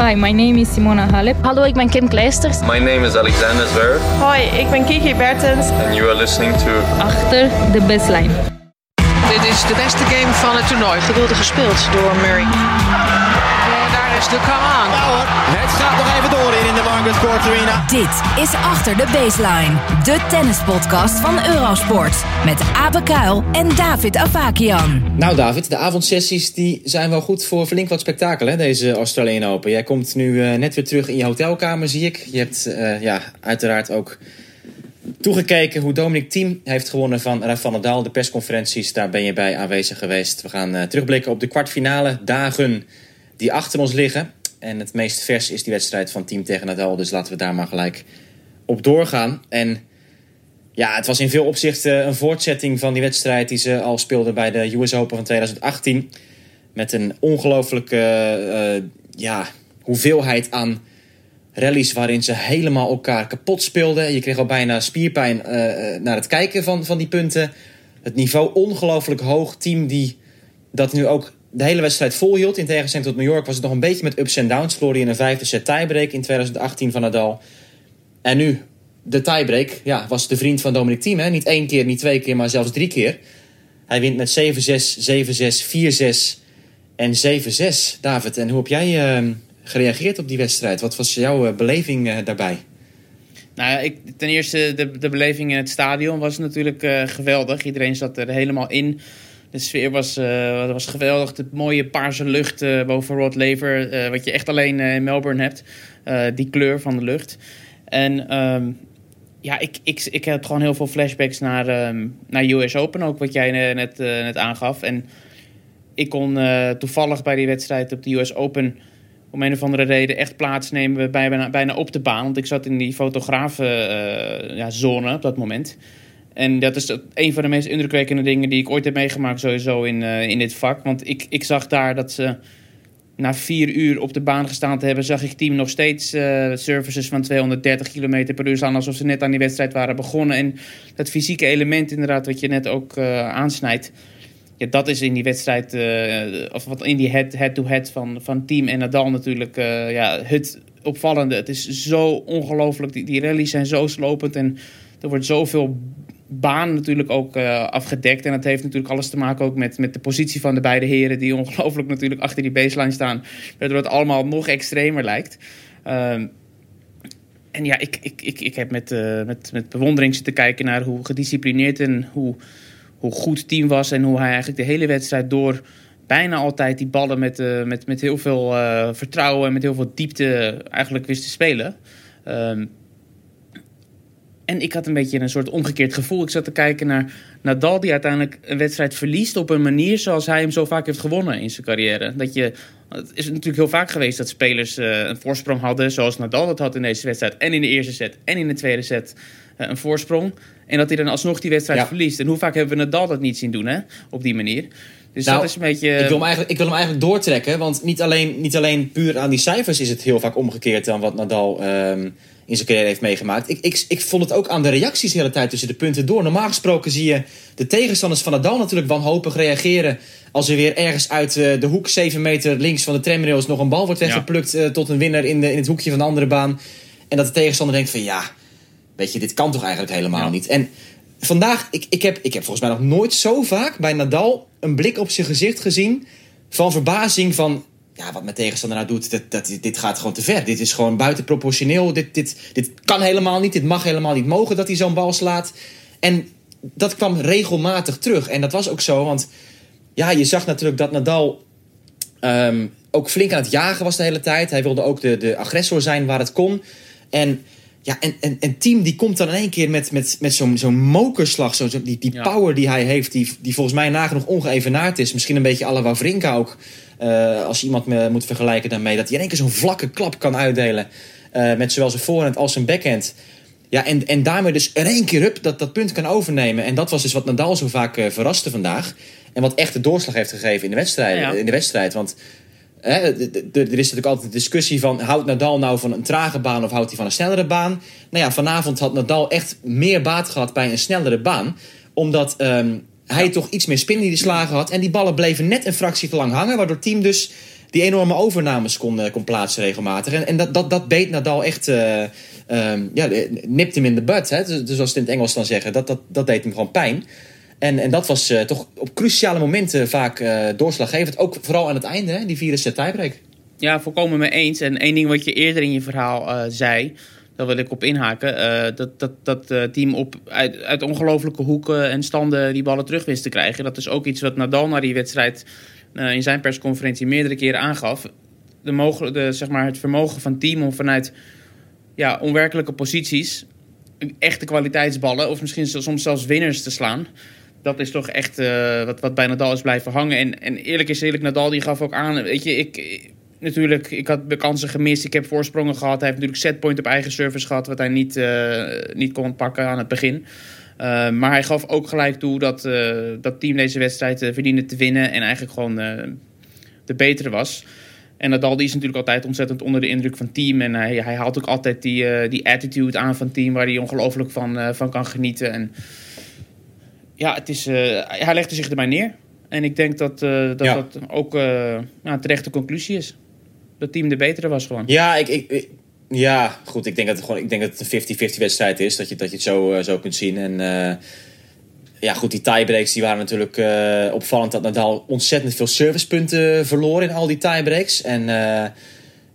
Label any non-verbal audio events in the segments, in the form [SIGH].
Hi, my name is Simona Halep. Hallo, ik ben Kim Kleisters. My name is Alexander Zverev. Hoi, ik ben Kiki Bertens. And you are listening to... Achter de baseline. Dit is de beste game van het toernooi. Geweldig gespeeld door Murray. En daar is de come on. Hoor, het gaat nog even door in, Dit is Achter de Baseline, de tennispodcast van Eurosport. Met Abe Kuil en David Avakian. Nou David, de avondsessies die zijn wel goed voor flink wat spektakel hè, deze Australian Open. Jij komt nu uh, net weer terug in je hotelkamer zie ik. Je hebt uh, ja, uiteraard ook toegekeken hoe Dominic Thiem heeft gewonnen van Rafael Nadal. De persconferenties, daar ben je bij aanwezig geweest. We gaan uh, terugblikken op de kwartfinale dagen die achter ons liggen. En het meest vers is die wedstrijd van Team tegen Nadal. Dus laten we daar maar gelijk op doorgaan. En ja, het was in veel opzichten een voortzetting van die wedstrijd die ze al speelden bij de US Open van 2018. Met een ongelooflijke uh, ja, hoeveelheid aan rallies waarin ze helemaal elkaar kapot speelden. Je kreeg al bijna spierpijn uh, naar het kijken van, van die punten. Het niveau ongelooflijk hoog. Team die dat nu ook de hele wedstrijd volhield. In tegenstelling tot New York was het nog een beetje met ups en downs. Hij in een vijfde set tiebreak in 2018 van Nadal. En nu, de tiebreak, ja, was de vriend van Dominic Thiem. Hè? Niet één keer, niet twee keer, maar zelfs drie keer. Hij wint met 7-6, 7-6, 4-6 en 7-6. David, en hoe heb jij uh, gereageerd op die wedstrijd? Wat was jouw uh, beleving uh, daarbij? Nou ja, ik, ten eerste de, de beleving in het stadion was natuurlijk uh, geweldig. Iedereen zat er helemaal in. De sfeer was, uh, was geweldig. De mooie paarse lucht uh, boven Rod Laver. Uh, wat je echt alleen in Melbourne hebt. die kleur van de lucht. En um, ja, ik, ik, ik heb gewoon heel veel flashbacks naar, um, naar US Open ook. Wat jij net, net aangaf. En ik kon toevallig bij die wedstrijd op de US Open... om een of andere reden echt plaatsnemen bijna, bijna op de baan. Want ik zat in die fotografenzone ja, op dat moment... En dat is een van de meest indrukwekkende dingen die ik ooit heb meegemaakt, sowieso in, uh, in dit vak. Want ik, ik zag daar dat ze na vier uur op de baan gestaan te hebben, zag ik team nog steeds uh, services van 230 km per uur staan. Alsof ze net aan die wedstrijd waren begonnen. En dat fysieke element, inderdaad, wat je net ook uh, aansnijdt. Ja, dat is in die wedstrijd, of wat in die head-to-head -head van, van team en Nadal natuurlijk ja, het opvallende. Het is zo ongelooflijk. Die, die rallies zijn zo slopend en er wordt zoveel baan natuurlijk ook uh, afgedekt. En dat heeft natuurlijk alles te maken ook met, met de positie van de beide heren... die ongelooflijk natuurlijk achter die baseline staan. Waardoor het allemaal nog extremer lijkt. Uh, en ja, ik, ik, ik, ik heb met, uh, met, met bewondering zitten kijken naar hoe gedisciplineerd... en hoe, hoe goed het team was en hoe hij eigenlijk de hele wedstrijd door... bijna altijd die ballen met, uh, met, met heel veel vertrouwen en met heel veel diepte eigenlijk wist te spelen... Uh, en ik had een beetje een soort omgekeerd gevoel. Ik zat te kijken naar Nadal, die uiteindelijk een wedstrijd verliest op een manier zoals hij hem zo vaak heeft gewonnen in zijn carrière. Dat je, het is natuurlijk heel vaak geweest dat spelers uh, een voorsprong hadden, zoals Nadal dat had in deze wedstrijd. En in de eerste set en in de tweede set uh, een voorsprong. En dat hij dan alsnog die wedstrijd ja. verliest. En hoe vaak hebben we Nadal dat niet zien doen, hè? Op die manier. Dus nou, dat is een beetje... Ik wil, hem eigenlijk, ik wil hem eigenlijk doortrekken. Want niet alleen, niet alleen puur aan die cijfers is het heel vaak omgekeerd dan wat Nadal... Um, in zijn carrière heeft meegemaakt. Ik, ik, ik vond het ook aan de reacties de hele tijd tussen de punten door. Normaal gesproken zie je de tegenstanders van Nadal natuurlijk wanhopig reageren... als er weer ergens uit uh, de hoek 7 meter links van de tramrails... nog een bal wordt weggeplukt ja. uh, tot een winnaar in, de, in het hoekje van de andere baan. En dat de tegenstander denkt van ja, weet je, dit kan toch eigenlijk helemaal ja. niet. En vandaag, ik, ik, heb, ik heb volgens mij nog nooit zo vaak bij Nadal... een blik op zijn gezicht gezien van verbazing van ja, wat mijn tegenstander nou doet, dat, dat, dit gaat gewoon te ver. Dit is gewoon buitenproportioneel. Dit, dit, dit kan helemaal niet. Dit mag helemaal niet mogen dat hij zo'n bal slaat. En dat kwam regelmatig terug. En dat was ook zo, want ja, je zag natuurlijk dat Nadal um, ook flink aan het jagen was de hele tijd. Hij wilde ook de, de agressor zijn waar het kon. En ja, en, en, en Team die komt dan in één keer met, met, met zo'n zo'n mokerslag. Zo, die die ja. power die hij heeft, die, die volgens mij nagenoeg ongeëvenaard is. Misschien een beetje alle Wawrinka ook. Uh, als je iemand me moet vergelijken daarmee. Dat hij in één keer zo'n vlakke klap kan uitdelen. Uh, met zowel zijn voorhand als zijn backhand. Ja, en, en daarmee dus in één keer up dat, dat punt kan overnemen. En dat was dus wat Nadal zo vaak uh, verraste vandaag. En wat echt de doorslag heeft gegeven in de wedstrijd. Ja, ja. In de wedstrijd. Want hè, er is natuurlijk altijd de discussie van... houdt Nadal nou van een trage baan of houdt hij van een snellere baan? Nou ja, vanavond had Nadal echt meer baat gehad bij een snellere baan. Omdat... Um, hij toch iets meer spin in die slagen had. En die ballen bleven net een fractie te lang hangen. Waardoor team dus die enorme overnames kon, eh, kon plaatsen regelmatig. En, en dat, dat, dat beet Nadal echt, ehm, ja, nipt hem in de butt. Hè? Dus, dus zoals ze het in het Engels dan zeggen. Dat, dat, dat deed hem gewoon pijn. En, en dat was eh, toch op cruciale momenten vaak eh, doorslaggevend. Ook vooral aan het einde, hè? die vierde set tiebreak. Ja, volkomen mee eens. En één ding wat je eerder in je verhaal zei, daar wil ik op inhaken. eh, dat dat, dat eh, team op, uit, uit ongelofelijke hoeken en standen die ballen terug wist te krijgen. Dat is ook iets wat Nadal na die wedstrijd eh, in zijn persconferentie meerdere keren aangaf. De de, zeg maar, het vermogen van team om vanuit ja, onwerkelijke posities echte kwaliteitsballen, of misschien soms zelfs winners te slaan. Dat is toch echt wat, wat bij Nadal is blijven hangen. En, en eerlijk is eerlijk, Nadal die gaf ook aan. Weet je, ik, natuurlijk, ik had kansen gemist. Ik heb voorsprongen gehad. Hij heeft natuurlijk setpoint op eigen service gehad, wat hij niet, eh, niet kon pakken aan het begin. Uh, maar hij gaf ook gelijk toe dat uh, dat team deze wedstrijd verdiende te winnen en eigenlijk gewoon de betere was. En Nadal die is natuurlijk altijd ontzettend onder de indruk van team. En hij, hij haalt ook altijd die, die attitude aan van team waar hij ongelooflijk van, van kan genieten. En ja, het is, hij legde zich erbij neer. En ik denk dat dat, ja. dat ook nou, een terechte conclusie is. Dat team de betere was gewoon. Ja, ik, ik, ja, goed. Ik denk dat het, gewoon, ik denk dat het een 50-50 wedstrijd is. Dat je, dat je het zo, uh, zo kunt zien. En uh, ja, goed, die tiebreaks die waren natuurlijk uh, opvallend. Dat Nadal ontzettend veel servicepunten verloor in al die tiebreaks. En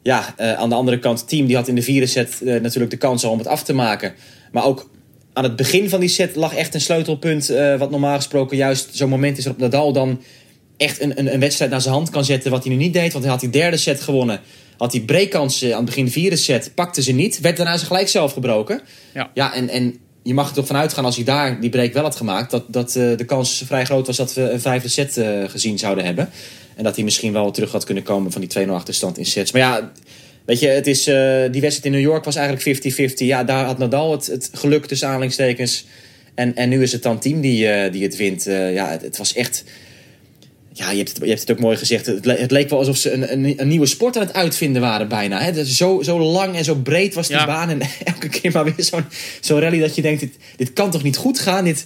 ja, aan de andere kant, het team die had in de vierde set natuurlijk de kans om het af te maken. Maar ook aan het begin van die set lag echt een sleutelpunt. wat normaal gesproken juist zo'n moment is waarop Nadal dan echt een, een, een wedstrijd naar zijn hand kan zetten. Wat hij nu niet deed, want hij had die derde set gewonnen had hij breekkansen aan het begin de vierde set, pakte ze niet. Werd daarna ze gelijk zelf gebroken. Ja, ja en, en je mag er toch vanuit gaan als hij daar die break wel had gemaakt... dat, dat uh, de kans vrij groot was dat we een vijfde set uh, gezien zouden hebben. En dat hij misschien wel terug had kunnen komen van die 2-0 achterstand in sets. Maar ja, weet je, het is, uh, die wedstrijd in New York was eigenlijk 50-50. Ja, daar had Nadal het, het geluk tussen aanhalingstekens. En, en nu is het dan team die, die het wint. ja, het, het was echt ja, je hebt, het, je hebt het ook mooi gezegd. Het, le het leek wel alsof ze een, een, een, nieuwe sport aan het uitvinden waren bijna. Hè? Zo, zo lang en zo breed was die ja. baan. En [LAUGHS] elke keer maar weer zo'n zo rally dat je denkt... Dit, dit kan toch niet goed gaan? Dit,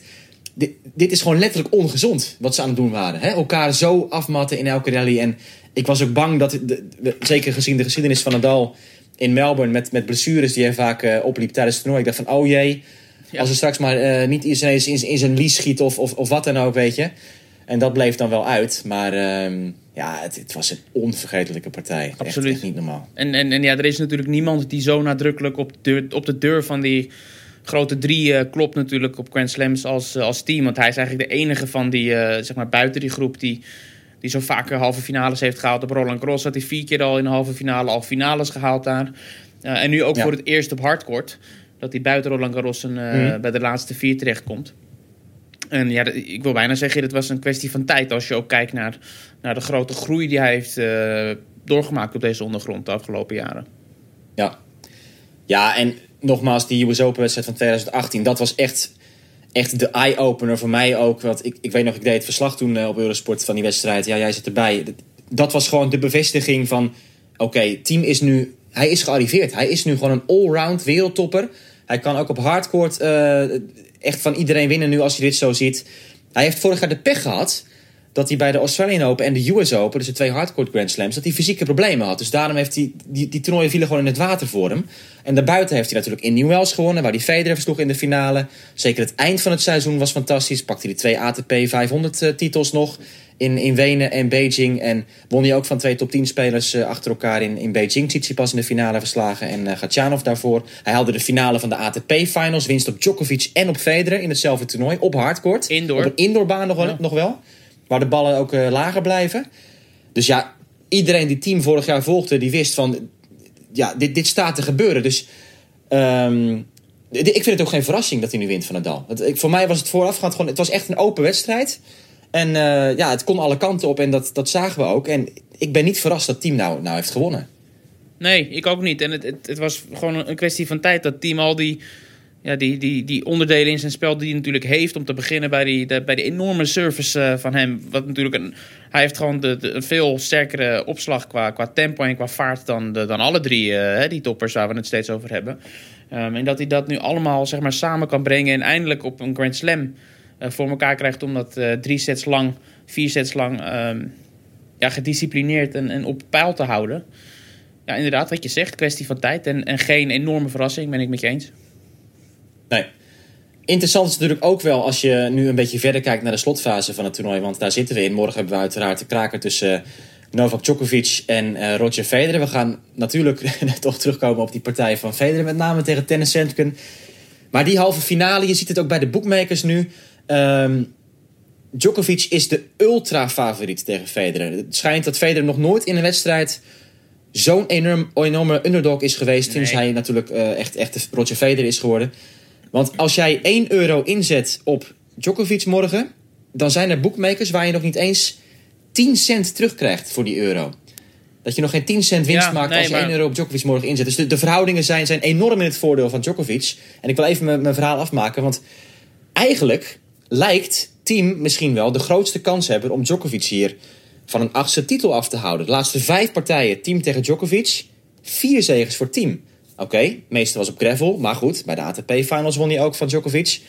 dit, dit is gewoon letterlijk ongezond wat ze aan het doen waren. Hè? Elkaar zo afmatten in elke rally. En ik was ook bang dat... De, de, zeker gezien de geschiedenis van Nadal in Melbourne... met, met blessures die hij vaak uh, opliep tijdens het toernooi. Ik dacht van, oh jee... Ja. Als er straks maar uh, niet ineens in, in zijn lies schiet of, of, of wat dan ook, weet je... En dat bleef dan wel uit. Maar um, ja, het, het, was een onvergetelijke partij. Absoluut. Echt, echt niet normaal. En, en, en ja, er is natuurlijk niemand die zo nadrukkelijk op de deur, op de deur van die grote drie uh, klopt natuurlijk op Grand Slams als, uh, als team. Want hij is eigenlijk de enige van die, uh, zeg maar buiten die groep die, die zo vaker halve finales heeft gehaald. Op Roland Garros had hij vier keer al in de halve finale al finales gehaald daar. en nu ook ja. voor het eerst op hardcourt. Dat hij buiten Roland Garros een, mm. bij de laatste vier terechtkomt. En ja, ik wil bijna zeggen, het was een kwestie van tijd. Als je ook kijkt naar, naar de grote groei die hij heeft uh, doorgemaakt op deze ondergrond de afgelopen jaren. Ja, ja en nogmaals, die US Open wedstrijd van 2018, dat was echt, echt de eye-opener voor mij ook. Want ik, ik weet nog, ik deed het verslag toen uh, op Eurosport van die wedstrijd. Ja, jij zit erbij. Dat was gewoon de bevestiging van, oké, team is nu, hij is gearriveerd. Hij is nu gewoon een allround wereldtopper. Hij kan ook op hardcourt uh, echt van iedereen winnen nu als je dit zo ziet. Hij heeft vorig jaar de pech gehad dat hij bij de Australian Open en de US Open, dus de twee hardcourt Grand Slams, dat hij fysieke problemen had. Dus daarom heeft hij, die, die toernooien vielen gewoon in het water voor hem. En daarbuiten heeft hij natuurlijk in New gewonnen, waar hij Federer versloeg in de finale. Zeker het eind van het seizoen was fantastisch. Pakte hij die twee ATP 500 uh, titels nog in, in Wenen en Beijing. En won hij ook van twee top 10 spelers uh, achter elkaar in, in Beijing. Tsitsipas in de finale verslagen en uh, Gatjanov daarvoor. Hij haalde de finale van de ATP Finals. Winst op Djokovic en op Federer in hetzelfde toernooi. Op hardcourt. Indoor. Op een indoorbaan nog, ja. nog wel. Waar de ballen ook uh, lager blijven. Dus ja, iedereen die team vorig jaar volgde, die wist van... Ja, dit, dit staat te gebeuren. Dus um, ik vind het ook geen verrassing dat hij nu wint van Nadal. Ik, voor mij was het voorafgaand gewoon... Het was echt een open wedstrijd. En uh, ja, het kon alle kanten op en dat, dat zagen we ook. En ik ben niet verrast dat team nou, nou heeft gewonnen. Nee, ik ook niet. En het, het, was gewoon een kwestie van tijd dat team al die, ja, die, die, die onderdelen in zijn spel die hij natuurlijk heeft. Om te beginnen bij die, de, bij de enorme service uh, van hem. Wat natuurlijk een, hij heeft gewoon de, een veel sterkere opslag qua, qua tempo en qua vaart dan, dan alle drie uh, die toppers waar we het steeds over hebben. Um, en dat hij dat nu allemaal zeg maar, samen kan brengen en eindelijk op een Grand Slam voor elkaar krijgt om dat uh, drie sets lang, vier sets lang um, ja, gedisciplineerd en, en op peil te houden. Ja, inderdaad, wat je zegt, kwestie van tijd en, en geen enorme verrassing, ben ik met je eens. Nee. Interessant is natuurlijk ook wel als je nu een beetje verder kijkt naar de slotfase van het toernooi. Want daar zitten we in. Morgen hebben we uiteraard de kraker tussen Novak Djokovic en eh, Roger Federer. We gaan natuurlijk [LAUGHS] toch terugkomen op die partij van Federer. Met name tegen Tennis Centrum. Maar die halve finale, je ziet het ook bij de bookmakers nu. Ehm, Djokovic is de ultra-favoriet tegen Federer. Het schijnt dat Federer nog nooit in een wedstrijd zo'n enorm, enorme underdog is geweest. Sinds hij natuurlijk eh, echt, echt de Roger Federer is geworden. Want als jij 1 euro inzet op Djokovic morgen... dan zijn er bookmakers waar je nog niet eens 10 cent terugkrijgt voor die euro. Dat je nog geen 10 cent winst Ja, maakt nee, als je maar- 1 euro op Djokovic morgen inzet. Dus de, de verhoudingen zijn, zijn enorm in het voordeel van Djokovic. En ik wil even mijn, mijn verhaal afmaken. Want eigenlijk lijkt Team misschien wel de grootste kans hebben om Djokovic hier van een achtste titel af te houden. De laatste vijf partijen, Team tegen Djokovic, vier zegens voor Team. Oké, meeste was op gravel, maar goed, bij de ATP-finals won hij ook van Djokovic.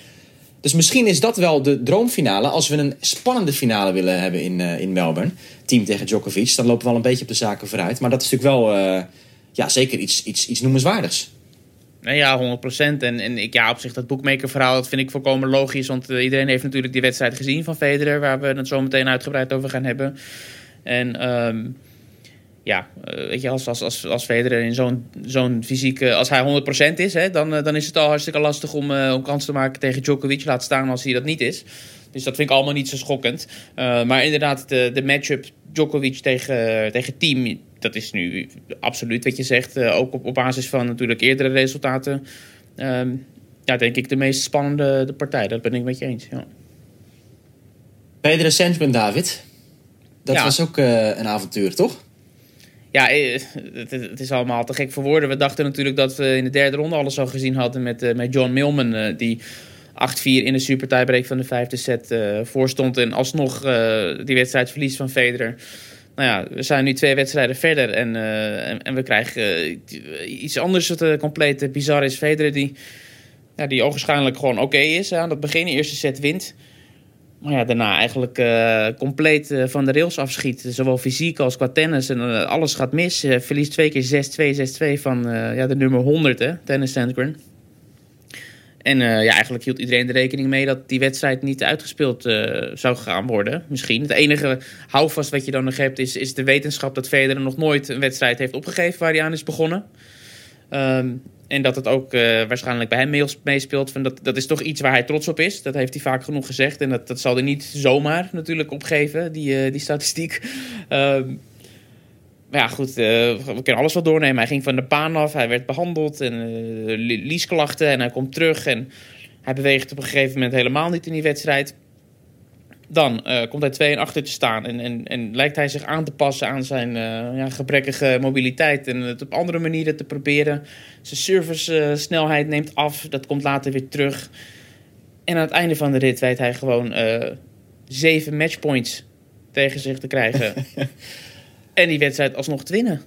Dus misschien is dat wel de droomfinale. Als we een spannende finale willen hebben in, eh, in Melbourne, Team tegen Djokovic, dan lopen we wel een beetje op de zaken vooruit. Maar dat is natuurlijk wel, eh, ja, zeker iets, iets, iets noemenswaardigs. Nee, ja, 100%. En, en ik, ja, op zich dat boekmaker-verhaal, dat vind ik volkomen logisch. Want eh, iedereen heeft natuurlijk die wedstrijd gezien van Federer, waar we het zo meteen uitgebreid over gaan hebben. En ehm, ja, eh, weet je, als, als, Federer in zo'n zo'n fysieke, als hij 100% is, hè, dan, eh, dan is het al hartstikke lastig om, om kans te maken tegen Djokovic, laat staan als hij dat niet is. Dus dat vind ik allemaal niet zo schokkend. Maar inderdaad, de, de matchup Djokovic tegen, tegen team, dat is nu absoluut wat je zegt. Eh, ook op, op basis van natuurlijk eerdere resultaten. Ehm, ja, denk ik de meest spannende de partij. Dat ben ik met je eens. Ja. Sandgren, David. Dat Ja. was ook eh, een avontuur, toch? Ja, eh, het, is allemaal te gek voor woorden. We dachten natuurlijk dat we in de derde ronde alles al gezien hadden met, eh, met John Millman. eh, die 8-4 in de super tiebreak van de vijfde set eh voorstond. En alsnog eh, die wedstrijd verliest van Federer. Nou ja, we zijn nu twee wedstrijden verder. En, eh, en, en we krijgen eh, iets anders wat eh, compleet bizar is. Federer die, ja, die ogenschijnlijk gewoon oké is aan het begin. De eerste set wint. Maar ja, daarna eigenlijk compleet van de rails afschiet. Zowel fysiek als qua tennis. En alles gaat mis. Verliest twee keer 6-2, 6-2 van ja, de nummer 100, hè, Tennis Sandgren. En eh, ja, eigenlijk hield iedereen er rekening mee dat die wedstrijd niet uitgespeeld eh, zou gaan worden. Misschien. Het enige houvast wat je dan nog hebt is, is de wetenschap dat Federer nog nooit een wedstrijd heeft opgegeven waar hij aan is begonnen. Ehm, en dat het ook eh, waarschijnlijk bij hem meespeelt. Van dat, dat is toch iets waar hij trots op is. Dat heeft hij vaak genoeg gezegd. En dat, dat zal hij niet zomaar natuurlijk opgeven, die, die statistiek. Ehm, ja, goed, eh, we kunnen alles wel doornemen. Hij ging van de baan af, hij werd behandeld en eh, li- liesklachten en hij komt terug. En hij beweegt op een gegeven moment helemaal niet in die wedstrijd. Dan eh, komt hij 2 en achter te staan en, en, en lijkt hij zich aan te passen aan zijn eh, ja, gebrekkige mobiliteit en het op andere manieren te proberen. Zijn service-snelheid neemt af, dat komt later weer terug. En aan het einde van de rit weet hij gewoon zeven matchpoints tegen zich te krijgen. [LAUGHS] en die wedstrijd alsnog te winnen.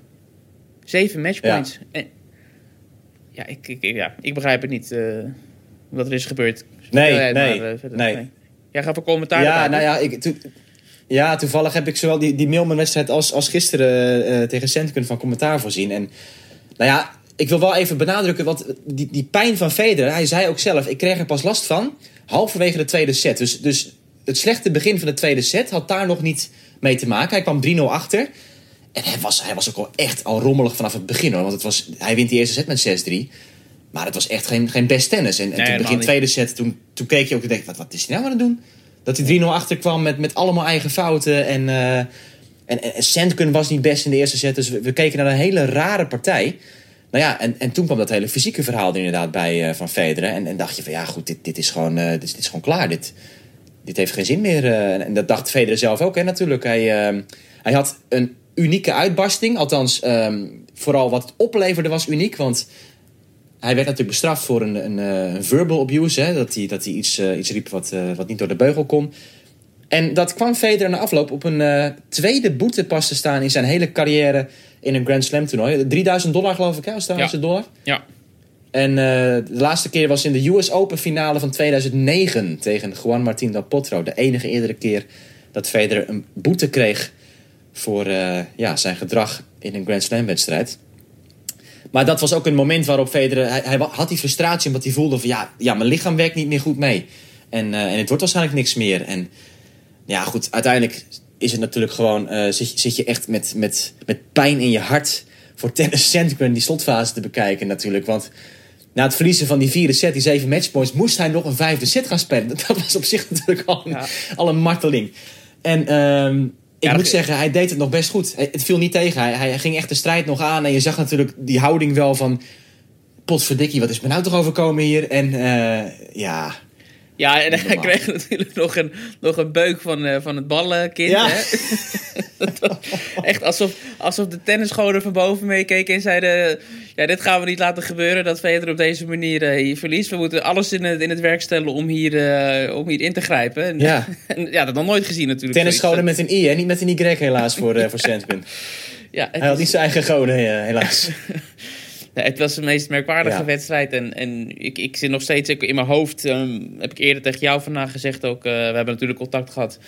Zeven matchpoints. En, ja, ik, ik, ja, ik begrijp het niet eh, wat er is gebeurd. Nee, nee, maar, eh, verder. nee. Jij gaat voor commentaar Ja, nou ja, ik, to- ja, toevallig heb ik zowel die, die Milman-wedstrijd als, als gisteren eh, tegen Sandkun van commentaar voorzien. En nou ja, ik wil wel even benadrukken, want die, die pijn van Federer, hij zei ook zelf, ik kreeg er pas last van halverwege de tweede set. Dus, dus het slechte begin van de tweede set had daar nog niet mee te maken. Hij kwam 3-0 achter. En hij was, hij was ook al echt al rommelig vanaf het begin hoor. Want het was, hij wint die eerste set met 6-3. Maar het was echt geen, geen best tennis. En, en toen begin niet. tweede set, toen, toen keek je ook en dacht, wat, wat is hij nou aan het doen? Dat hij 3-0 achterkwam met, met allemaal eigen fouten. En, eh en, en, Sandkun was niet best in de eerste set. Dus we, we keken naar een hele rare partij. Nou ja, en, en toen kwam dat hele fysieke verhaal er inderdaad bij eh, van Federer. En, en dacht je van ja, goed, dit, dit, is, gewoon, eh, dit, is, dit is gewoon klaar. Dit, dit heeft geen zin meer. en, dat dacht Federer zelf ook, hè, natuurlijk. Hij, hij had een unieke uitbarsting. Althans, ehm, vooral wat het opleverde was uniek. Want hij werd natuurlijk bestraft voor een, een, eh, een verbal abuse. Hè, dat hij, dat hij iets, eh, iets riep wat, eh, wat niet door de beugel kon. En dat kwam Federer na afloop op een tweede boete pas te staan in zijn hele carrière in een Grand Slam toernooi. 3000 dollar geloof ik, hè? Australische Ja. dollar. Ja. En de laatste keer was in de US Open finale van 2009 tegen Juan Martín del Potro. De enige eerdere keer dat Federer een boete kreeg voor eh, ja, zijn gedrag in een Grand Slam wedstrijd. Maar dat was ook een moment waarop Federer... Hij, hij had die frustratie omdat hij voelde van... Ja, ja mijn lichaam werkt niet meer goed mee. En, eh, en het wordt waarschijnlijk niks meer. En ja, goed, uiteindelijk is het natuurlijk gewoon... eh, zit, je- zit je echt met, met, met pijn in je hart... voor Tennis Sandgren die slotfase te bekijken natuurlijk. Want na het verliezen van die vierde set, die zeven matchpoints... moest hij nog een vijfde set gaan spelen. [LAUGHS] Dat was op zich natuurlijk al een, Ja. al een marteling. En ehm, ik Ja, moet zeggen, hij deed het nog best goed. Het viel niet tegen. Hij, hij ging echt de strijd nog aan. En je zag natuurlijk die houding wel van... Potverdikkie, wat is me nou toch overkomen hier? En eh, ja... Ja, en hij kreeg natuurlijk nog een, nog een beuk van, eh, van het ballenkind. Ja. Hè? Dat was [LAUGHS] Echt alsof, alsof de tennisscholen van boven meekeken en zeiden... Ja, dit gaan we niet laten gebeuren, dat Federer op deze manier eh, hier verliest. We moeten alles in het, in het werk stellen om hier, eh, om hier in te grijpen. En, Ja. [LAUGHS] en, ja, dat nog nooit gezien natuurlijk. Tennisscholen met een I, hè? Niet met een Y helaas voor, voor [LAUGHS] Sandgren. Ja, Hij had is- niet zijn eigen goden, helaas. Nee, het was de meest merkwaardige Ja. wedstrijd. En, en ik, ik zit nog steeds in mijn hoofd. ehm, heb ik eerder tegen jou vandaag gezegd ook. eh, we hebben natuurlijk contact gehad.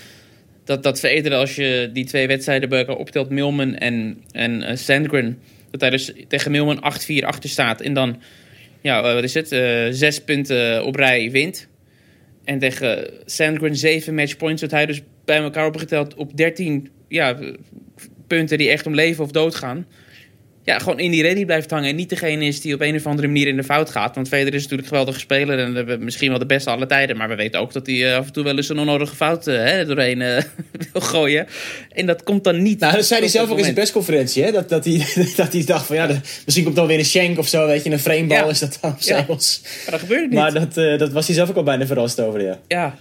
Dat, dat als je die twee wedstrijden bij elkaar optelt, Milman en, en eh, Sandgren. Dat hij dus tegen Milman 8-4 achter staat. En dan, ja, eh, wat is het? zes punten op rij wint. En tegen Sandgren zeven matchpoints. Dat hij dus bij elkaar opgeteld op 13 ja, punten die echt om leven of dood gaan ja, gewoon in die rally blijft hangen. En niet degene is die op een of andere manier in de fout gaat. Want Federer is natuurlijk een geweldige speler. En misschien wel de beste alle tijden. Maar we weten ook dat hij eh, af en toe wel eens een onnodige fout eh, hè, doorheen eh, [LAUGHS] wil gooien. En dat komt dan niet. Nou, dat zei hij zelf ook in zijn persconferentie. Hè? Dat, dat, hij, [LAUGHS] dat hij dacht van ja, de- misschien komt dan weer een shank of zo. Weet je, een framebal Ja. is dat dan Ja. Maar dat gebeurt niet. Maar dat, dat was hij zelf ook al bijna verrast over, ja. Ja.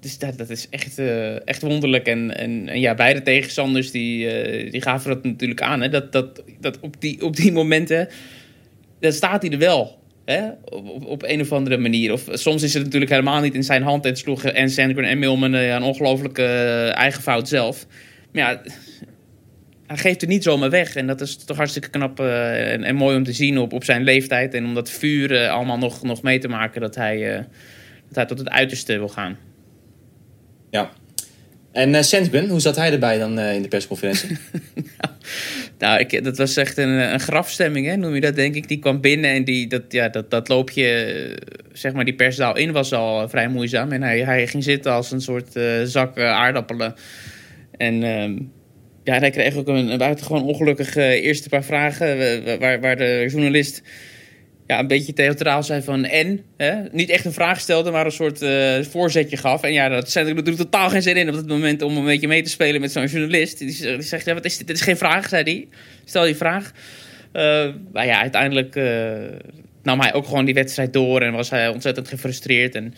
Dus dat, dat is echt, eh, echt wonderlijk. En, en, ja, beide tegenstanders die, eh, die gaven dat natuurlijk aan. Hè? Dat, dat, dat op, die, op die momenten, dan staat hij er wel. Hè? Op, op, een of andere manier. Of soms is het natuurlijk helemaal niet in zijn hand. En sloegen en Sandgren en Milman eh, een ongelooflijke eigen fout zelf. Maar ja, hij geeft het niet zomaar weg. En dat is toch hartstikke knap en, en mooi om te zien op, op zijn leeftijd. En om dat vuur allemaal nog, nog mee te maken dat hij, dat hij tot het uiterste wil gaan. Ja. En eh Sandgren, hoe zat hij erbij dan eh, in de persconferentie? [LAUGHS] Nou, ik, dat was echt een, een grafstemming, hè, noem je dat, denk ik. Die kwam binnen en die, dat, ja, dat, dat loopje, eh, zeg maar, die perszaal in was al eh, vrij moeizaam. En hij, hij ging zitten als een soort eh, zak eh, aardappelen. En ehm, ja, hij kreeg ook een, buitengewoon ongelukkige eerste paar vragen... eh, waar, waar de journalist ja, een beetje theatraal zei van en. Hè? Niet echt een vraag stelde, maar een soort eh, voorzetje gaf. En ja, dat zet ik natuurlijk totaal geen zin in op dat moment om een beetje mee te spelen met zo'n journalist. Die, zegt, ja, wat is dit? Dit is geen vraag, zei hij. Stel die vraag. Eh, maar ja, uiteindelijk eh, nam hij ook gewoon die wedstrijd door en was hij ontzettend gefrustreerd. En,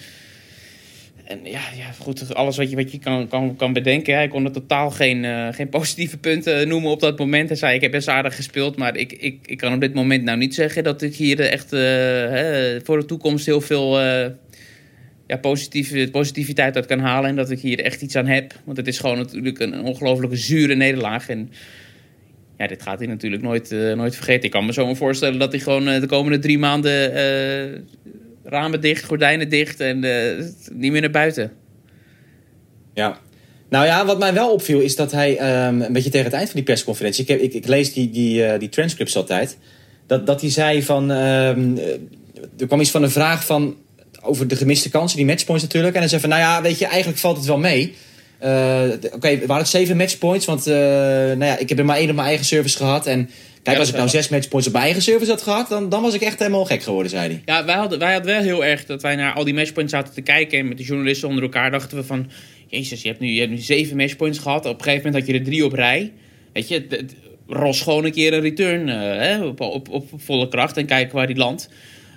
en ja, ja, goed, alles wat je, wat je kan, kan, kan bedenken. Hij kon er totaal geen, eh, geen positieve punten noemen op dat moment. Hij zei, ik heb best aardig gespeeld, maar ik, ik, ik kan op dit moment nou niet zeggen dat ik hier echt eh, hè, voor de toekomst heel veel eh, ja, positieve, positiviteit uit kan halen. En dat ik hier echt iets aan heb. Want het is gewoon natuurlijk een, ongelooflijke zure nederlaag. En ja, dit gaat hij natuurlijk nooit, eh, nooit vergeten. Ik kan me zo voorstellen dat hij gewoon eh, de komende drie maanden eh, ramen dicht, gordijnen dicht en eh, niet meer naar buiten. Ja. Nou ja, wat mij wel opviel is dat hij ehm, een beetje tegen het eind van die persconferentie... Ik, heb, ik, ik lees die, die, eh, die transcripts altijd. Dat, dat hij zei van... ehm, eh, er kwam iets van een vraag van... Over de gemiste kansen, die matchpoints natuurlijk. En hij zei van, nou ja, weet je, eigenlijk valt het wel mee. D- Oké, waren het zeven matchpoints? Want nou ja, ik heb er maar één op mijn eigen service gehad. En kijk, als ik nou zes matchpoints op mijn eigen service had gehad... Dan, dan was ik echt helemaal gek geworden, zei hij. Ja, wij hadden, wij hadden wel heel erg dat wij naar al die matchpoints zaten te kijken. En met de journalisten onder elkaar dachten we van... Jezus, je hebt nu, je hebt nu zeven matchpoints gehad. Op een gegeven moment had je er drie op rij. Weet je, ros gewoon een keer een return eh, hè, op, op, op volle kracht en kijken waar die landt.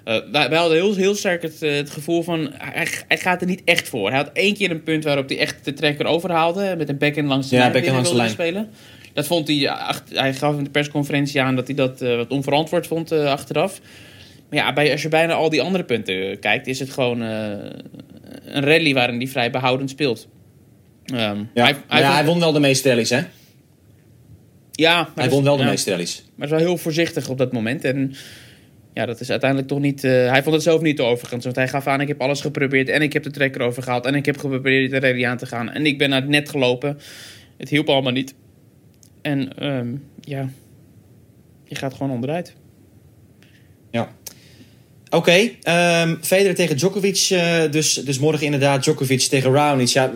Eh, wij, wij hadden heel, heel sterk het, eh, het gevoel van... Hij, hij gaat er niet echt voor. Hij had één keer een punt waarop hij echt de trekker overhaalde. Met een backhand langs de Ja, lijn langs de wilde spelen. Dat vond hij... ach- Hij gaf in de persconferentie aan dat hij dat eh, wat onverantwoord vond eh, achteraf. Maar ja, bij, als je bijna al die andere punten kijkt, is het gewoon eh, een rally waarin hij vrij behoudend speelt. Ehm, Ja, hij, hij, hij, ja, vond- hij won wel de meeste rallies, hè? ja, Hij won is- wel de ja, meeste rallies. Maar is wel heel voorzichtig op dat moment. En ja, dat is uiteindelijk toch niet... eh, hij vond het zelf niet overigens. Want hij gaf aan, ik heb alles geprobeerd. En ik heb de trekker overgehaald. En ik heb geprobeerd de rally aan te gaan. En ik ben naar het net gelopen. Het hielp allemaal niet. En ehm, ja, je gaat gewoon onderuit. Ja. Oké, ehm Federer tegen Djokovic. eh, dus, dus morgen inderdaad Djokovic tegen Raonic. Ja,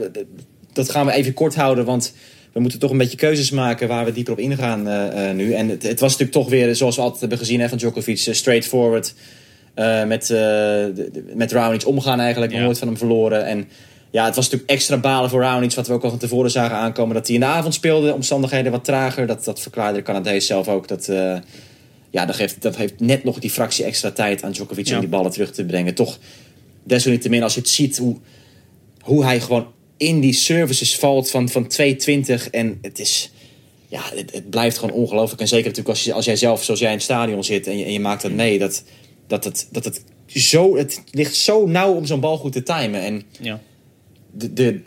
dat gaan we even kort houden, want we moeten toch een beetje keuzes maken waar we dieper op ingaan eh, nu. En het, het was natuurlijk toch weer, zoals we altijd hebben gezien hè, van Djokovic, straightforward. met, de- met Raonic omgaan eigenlijk, Ja. nooit van hem verloren. En ja, het was natuurlijk extra balen voor Raonic, wat we ook al van tevoren zagen aankomen. Dat hij in de avond speelde, omstandigheden wat trager. Dat, dat verklaarde de Canadees zelf ook. Dat, eh, ja, dat geeft, dat heeft net nog die fractie extra tijd aan Djokovic Ja. om die ballen terug te brengen. Toch, desalniettemin, als je het ziet hoe, hoe hij gewoon in die services valt van, van 220. En het is, ja, het, het blijft gewoon ongelooflijk. En zeker natuurlijk als, je, als jij zelf, zoals jij in het stadion zit en je, en je maakt dat mee, dat, dat, het, dat het zo, het ligt zo nauw om zo'n bal goed te timen. En Ja. De, de,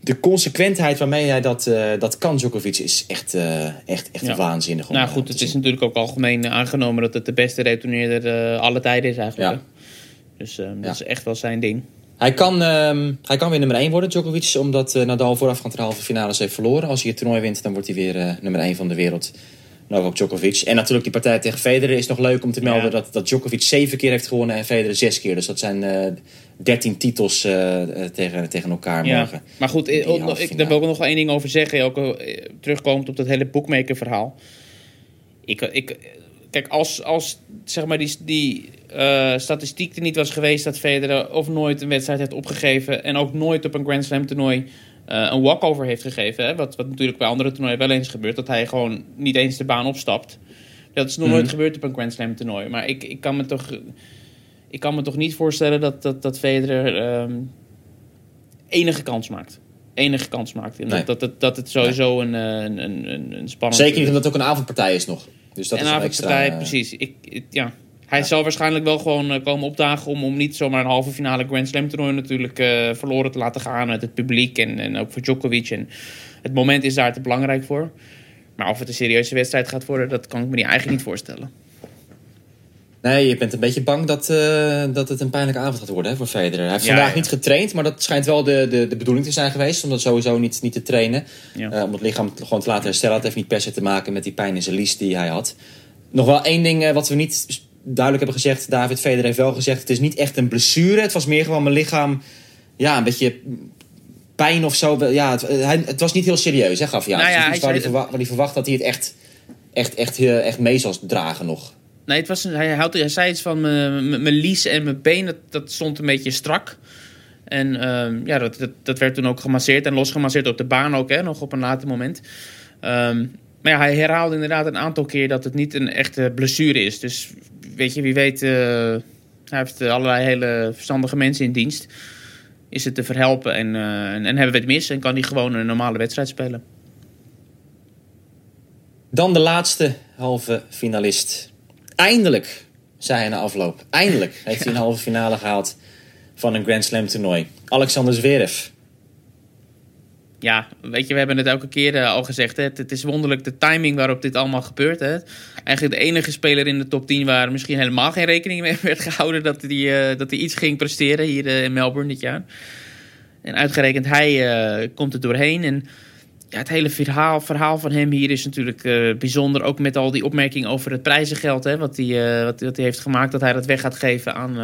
de consequentheid waarmee hij dat, eh, dat kan, Djokovic, is echt, eh, echt, echt Ja. waanzinnig. Nou eh, goed, het zien. is natuurlijk ook algemeen aangenomen dat het de beste retourneerder eh alle tijden is eigenlijk. Ja. Dus eh, dat is echt wel zijn ding. Hij kan, ehm, hij kan weer nummer 1 worden, Djokovic, omdat Nadal voorafgaand aan de halve finales heeft verloren. Als hij het toernooi wint, dan wordt hij weer nummer 1 van de wereld. Novak Djokovic. En natuurlijk die partij tegen Federer is nog leuk om te melden Ja. dat, dat Djokovic zeven keer heeft gewonnen en Federer zes keer. Dus dat zijn eh 13 titels eh, eh, tegen, tegen elkaar Ja. morgen. Maar goed, ik, daar wil ik nog wel één ding over zeggen. Ook terugkomend op dat hele bookmaker verhaal. Ik, ik, kijk, als, als zeg maar die, die statistiek er niet was geweest dat Federer of nooit een wedstrijd heeft opgegeven en ook nooit op een Grand Slam toernooi een walkover heeft gegeven. Hè? Wat, wat natuurlijk bij andere toernooien wel eens gebeurt. Dat hij gewoon niet eens de baan opstapt. Dat is nog nooit gebeurd op een Grand Slam toernooi. Maar ik, ik, kan, me toch, ik kan me toch niet voorstellen dat, dat, dat Federer ehm, enige kans maakt. Enige kans maakt. En Nee. dat, dat, dat, dat het sowieso een, eh, een, een, een, een spannend... Zeker niet omdat het ook een avondpartij is nog. Dus dat en is nog avondpartij, extra. eh, precies. Ik, ik- ja. Hij zal waarschijnlijk wel gewoon eh, komen opdagen om, om niet zomaar een halve finale Grand Slam toernooi natuurlijk eh, verloren te laten gaan met het publiek en, en ook voor Djokovic. En het moment is daar te belangrijk voor. Maar of het een serieuze wedstrijd gaat worden, dat kan ik me niet, eigenlijk niet voorstellen. Nee, je bent een beetje bang dat, eh, dat het een pijnlijke avond gaat worden hè, voor Federer. Hij heeft Ja, vandaag ja. niet getraind, maar dat schijnt wel de, de, de bedoeling te zijn geweest. Om dat sowieso niet, niet te trainen. Ja. Om het lichaam gewoon te laten herstellen. Het heeft niet per se te maken met die pijn in zijn lies die hij had. Nog wel één ding wat we niet duidelijk hebben gezegd. David Federer heeft wel gezegd, het is niet echt een blessure. Het was meer gewoon mijn lichaam, ja, een beetje pijn of zo. Ja, het, eh, was niet heel serieus, hè, gaf Het is ja, iets hij waar, hij zei- verwa- waar hij verwacht dat hij het echt, echt, echt, eh, echt mee zal dragen nog. Nee, het was een, hij, had, hij zei iets van mijn mijn- lies en mijn been, dat, dat stond een beetje strak. En ehm, ja, dat, dat, dat werd toen ook gemasseerd en losgemasseerd op de baan ook, hè, nog op een later moment. Ehm, maar ja, hij herhaalde inderdaad een aantal keer dat het niet een echte blessure is. Dus weet je, wie weet, eh, hij heeft allerlei hele verstandige mensen in dienst. Is het te verhelpen en, eh, en, en hebben we het mis en kan hij gewoon een normale wedstrijd spelen. Dan de laatste halve finalist. Eindelijk, zei hij na afloop. Eindelijk heeft hij een halve finale gehaald van een Grand Slam toernooi. Alexander Zverev. Ja, weet je, we hebben het elke keer eh, al gezegd. Hè? Het, het is wonderlijk de timing waarop dit allemaal gebeurt. Hè? Eigenlijk de enige speler in de top 10 waar misschien helemaal geen rekening mee werd gehouden dat hij, eh, dat iets ging presteren hier eh, in Melbourne dit jaar. En uitgerekend hij komt er doorheen. En ja, het hele verhaal, verhaal van hem hier is natuurlijk bijzonder. Ook met al die opmerkingen over het prijzengeld. Hè, wat, hij, wat, wat hij heeft gemaakt. Dat hij dat weg gaat geven aan,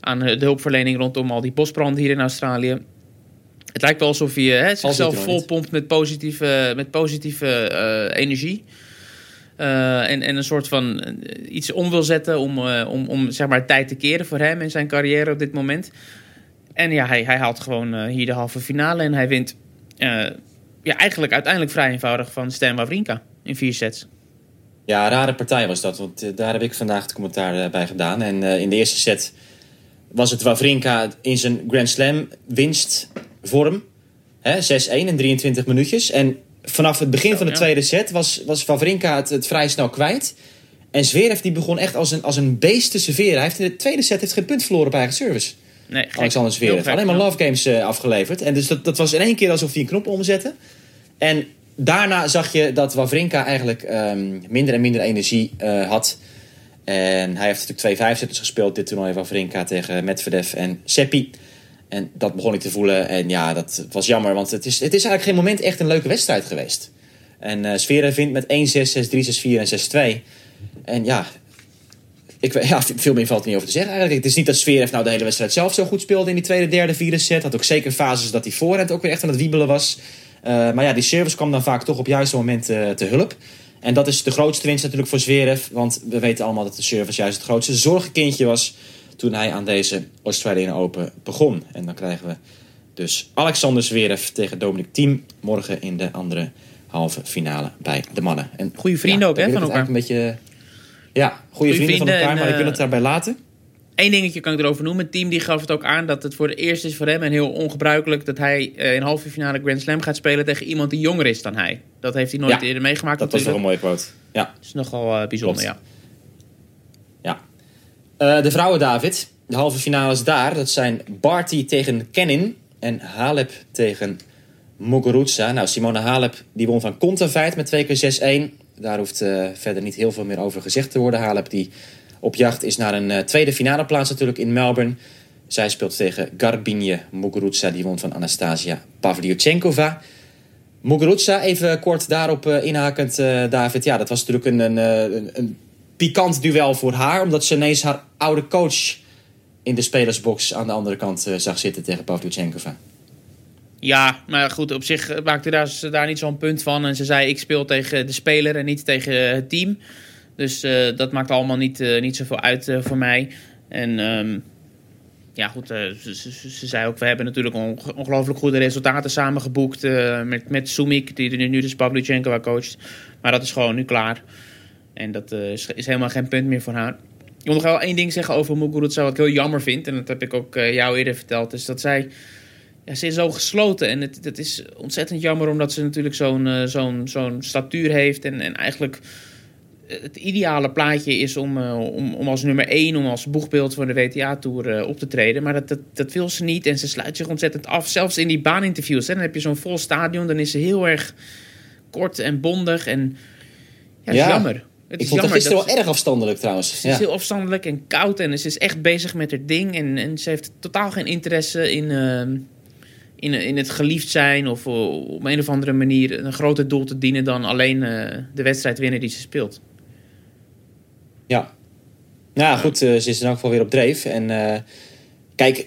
aan de hulpverlening rondom al die bosbranden hier in Australië. Het lijkt wel alsof hij eh, hè, zichzelf volpompt met positieve, met positieve eh, energie. Eh, en, en een soort van iets om wil zetten om, eh, om, om zeg maar, tijd te keren voor hem en zijn carrière op dit moment. En ja, hij, hij haalt gewoon hier de halve finale en hij wint eh, ja, eigenlijk uiteindelijk vrij eenvoudig van Stan Wawrinka in vier sets. Ja, een rare partij was dat. Want daar heb ik vandaag het commentaar bij gedaan. En eh, in de eerste set was het Wawrinka in zijn Grand Slam winstvorm. Hè, 6-1 in 23 minuutjes. En vanaf het begin van de tweede set was, was Wawrinka het, het vrij snel kwijt. En Zverev die begon echt als een, als een beest te serveren. Hij heeft in de tweede set heeft geen punt verloren op eigen service. Nee. Alexander Zverev. Alleen maar love games eh, afgeleverd. En dus dat, dat was in één keer alsof hij een knop omzette. En daarna zag je dat Wawrinka eigenlijk ehm, minder en minder energie eh, had. En hij heeft natuurlijk twee vijfzetters gespeeld dit toernooi. Wawrinka tegen Medvedev en Seppi. En dat begon ik te voelen. En ja, dat was jammer. Want het is, het is eigenlijk geen moment echt een leuke wedstrijd geweest. En eh Sfera vindt met 1-6, 6-3, 6-4 en 6-2. En ja, ik, [LAUGHS] ja, veel meer valt er niet over te zeggen eigenlijk. Het is niet dat Sfera nou de hele wedstrijd zelf zo goed speelde in die tweede, derde, vierde set. Had ook zeker fases dat hij voorhand ook weer echt aan het wiebelen was. Eh, maar ja, die service kwam dan vaak toch op juiste moment eh, te hulp. En dat is de grootste winst natuurlijk voor Zverev. Want we weten allemaal dat de service juist het grootste zorgenkindje was... toen hij aan deze Australian Open begon. En dan krijgen we dus Alexander Zverev tegen Dominic Thiem... morgen in de andere halve finale bij de mannen. En, Goeie vrienden ook, hè, van eigenlijk Een beetje, ja, goede vrienden, van elkaar, en, maar ik wil eh, het daarbij laten. Eén dingetje kan ik erover noemen. Het team die gaf het ook aan dat het voor het eerst is voor hem en heel ongebruikelijk dat hij eh, in halve finale Grand Slam gaat spelen tegen iemand die jonger is dan hij. Dat heeft hij nooit Ja, eerder meegemaakt. Dat was wel een natuurlijk. mooie quote. Ja. Dat is nogal eh, bijzonder, Klopt. Ja. Eh, de vrouwen, David. De halve finales daar. Dat zijn Barty tegen Kenin. En Halep tegen Muguruza. Nou, Simone Halep die won van Kontaveit met 2 keer 6-1. Daar hoeft eh, verder niet heel veel meer over gezegd te worden. Halep die op jacht is naar een eh, tweede finale plaats natuurlijk in Melbourne. Zij speelt tegen Garbine Muguruza. Die won van Anastasia Pavlyuchenkova. Muguruza, even kort daarop inhakend, David. Ja, dat was natuurlijk een, een, een pikant duel voor haar. Omdat ze ineens haar oude coach in de spelersbox aan de andere kant eh, zag zitten tegen Pavlyuchenkova. Ja, maar goed, op zich eh, maakte daar, ze daar niet zo'n punt van. En ze zei, ik speel tegen de speler en niet tegen het team. Dus eh, dat maakt allemaal niet, eh, niet zoveel uit voor mij. En ehm, ja, goed, ze, ze, ze zei ook, we hebben natuurlijk onge- ongelooflijk goede resultaten samen geboekt. eh, met, met Sumik, die nu dus Pavlyuchenkova coacht. Maar dat is gewoon nu klaar. En dat eh, is, helemaal geen punt meer voor haar. Ik wil nog wel één ding zeggen over Muguruza, wat ik heel jammer vind. En dat heb ik ook eh, jou eerder verteld. Is dat zij ja, ze is zo gesloten. En het, het is ontzettend jammer omdat ze natuurlijk zo'n eh, zo'n zo'n statuur heeft. En, en eigenlijk het ideale plaatje is om, om, om als nummer 1, om als boegbeeld voor de WTA-tour op te treden. Maar dat, dat, dat wil ze niet. En ze sluit zich ontzettend af. Zelfs in die baaninterviews. Hè, dan heb je zo'n vol stadion. Dan is ze heel erg kort en bondig. En Ja. jammer. Het Ik is vond het gisteren dat- wel erg afstandelijk trouwens. ze is heel afstandelijk en koud en ze is echt bezig met haar ding. En, en ze heeft totaal geen interesse in, ehm, in, in het geliefd zijn of eh, op een of andere manier een groter doel te dienen dan alleen eh, de wedstrijd winnen die ze speelt. Ja. Nou ja, goed, eh, ze is in elk geval weer op dreef. En kijk,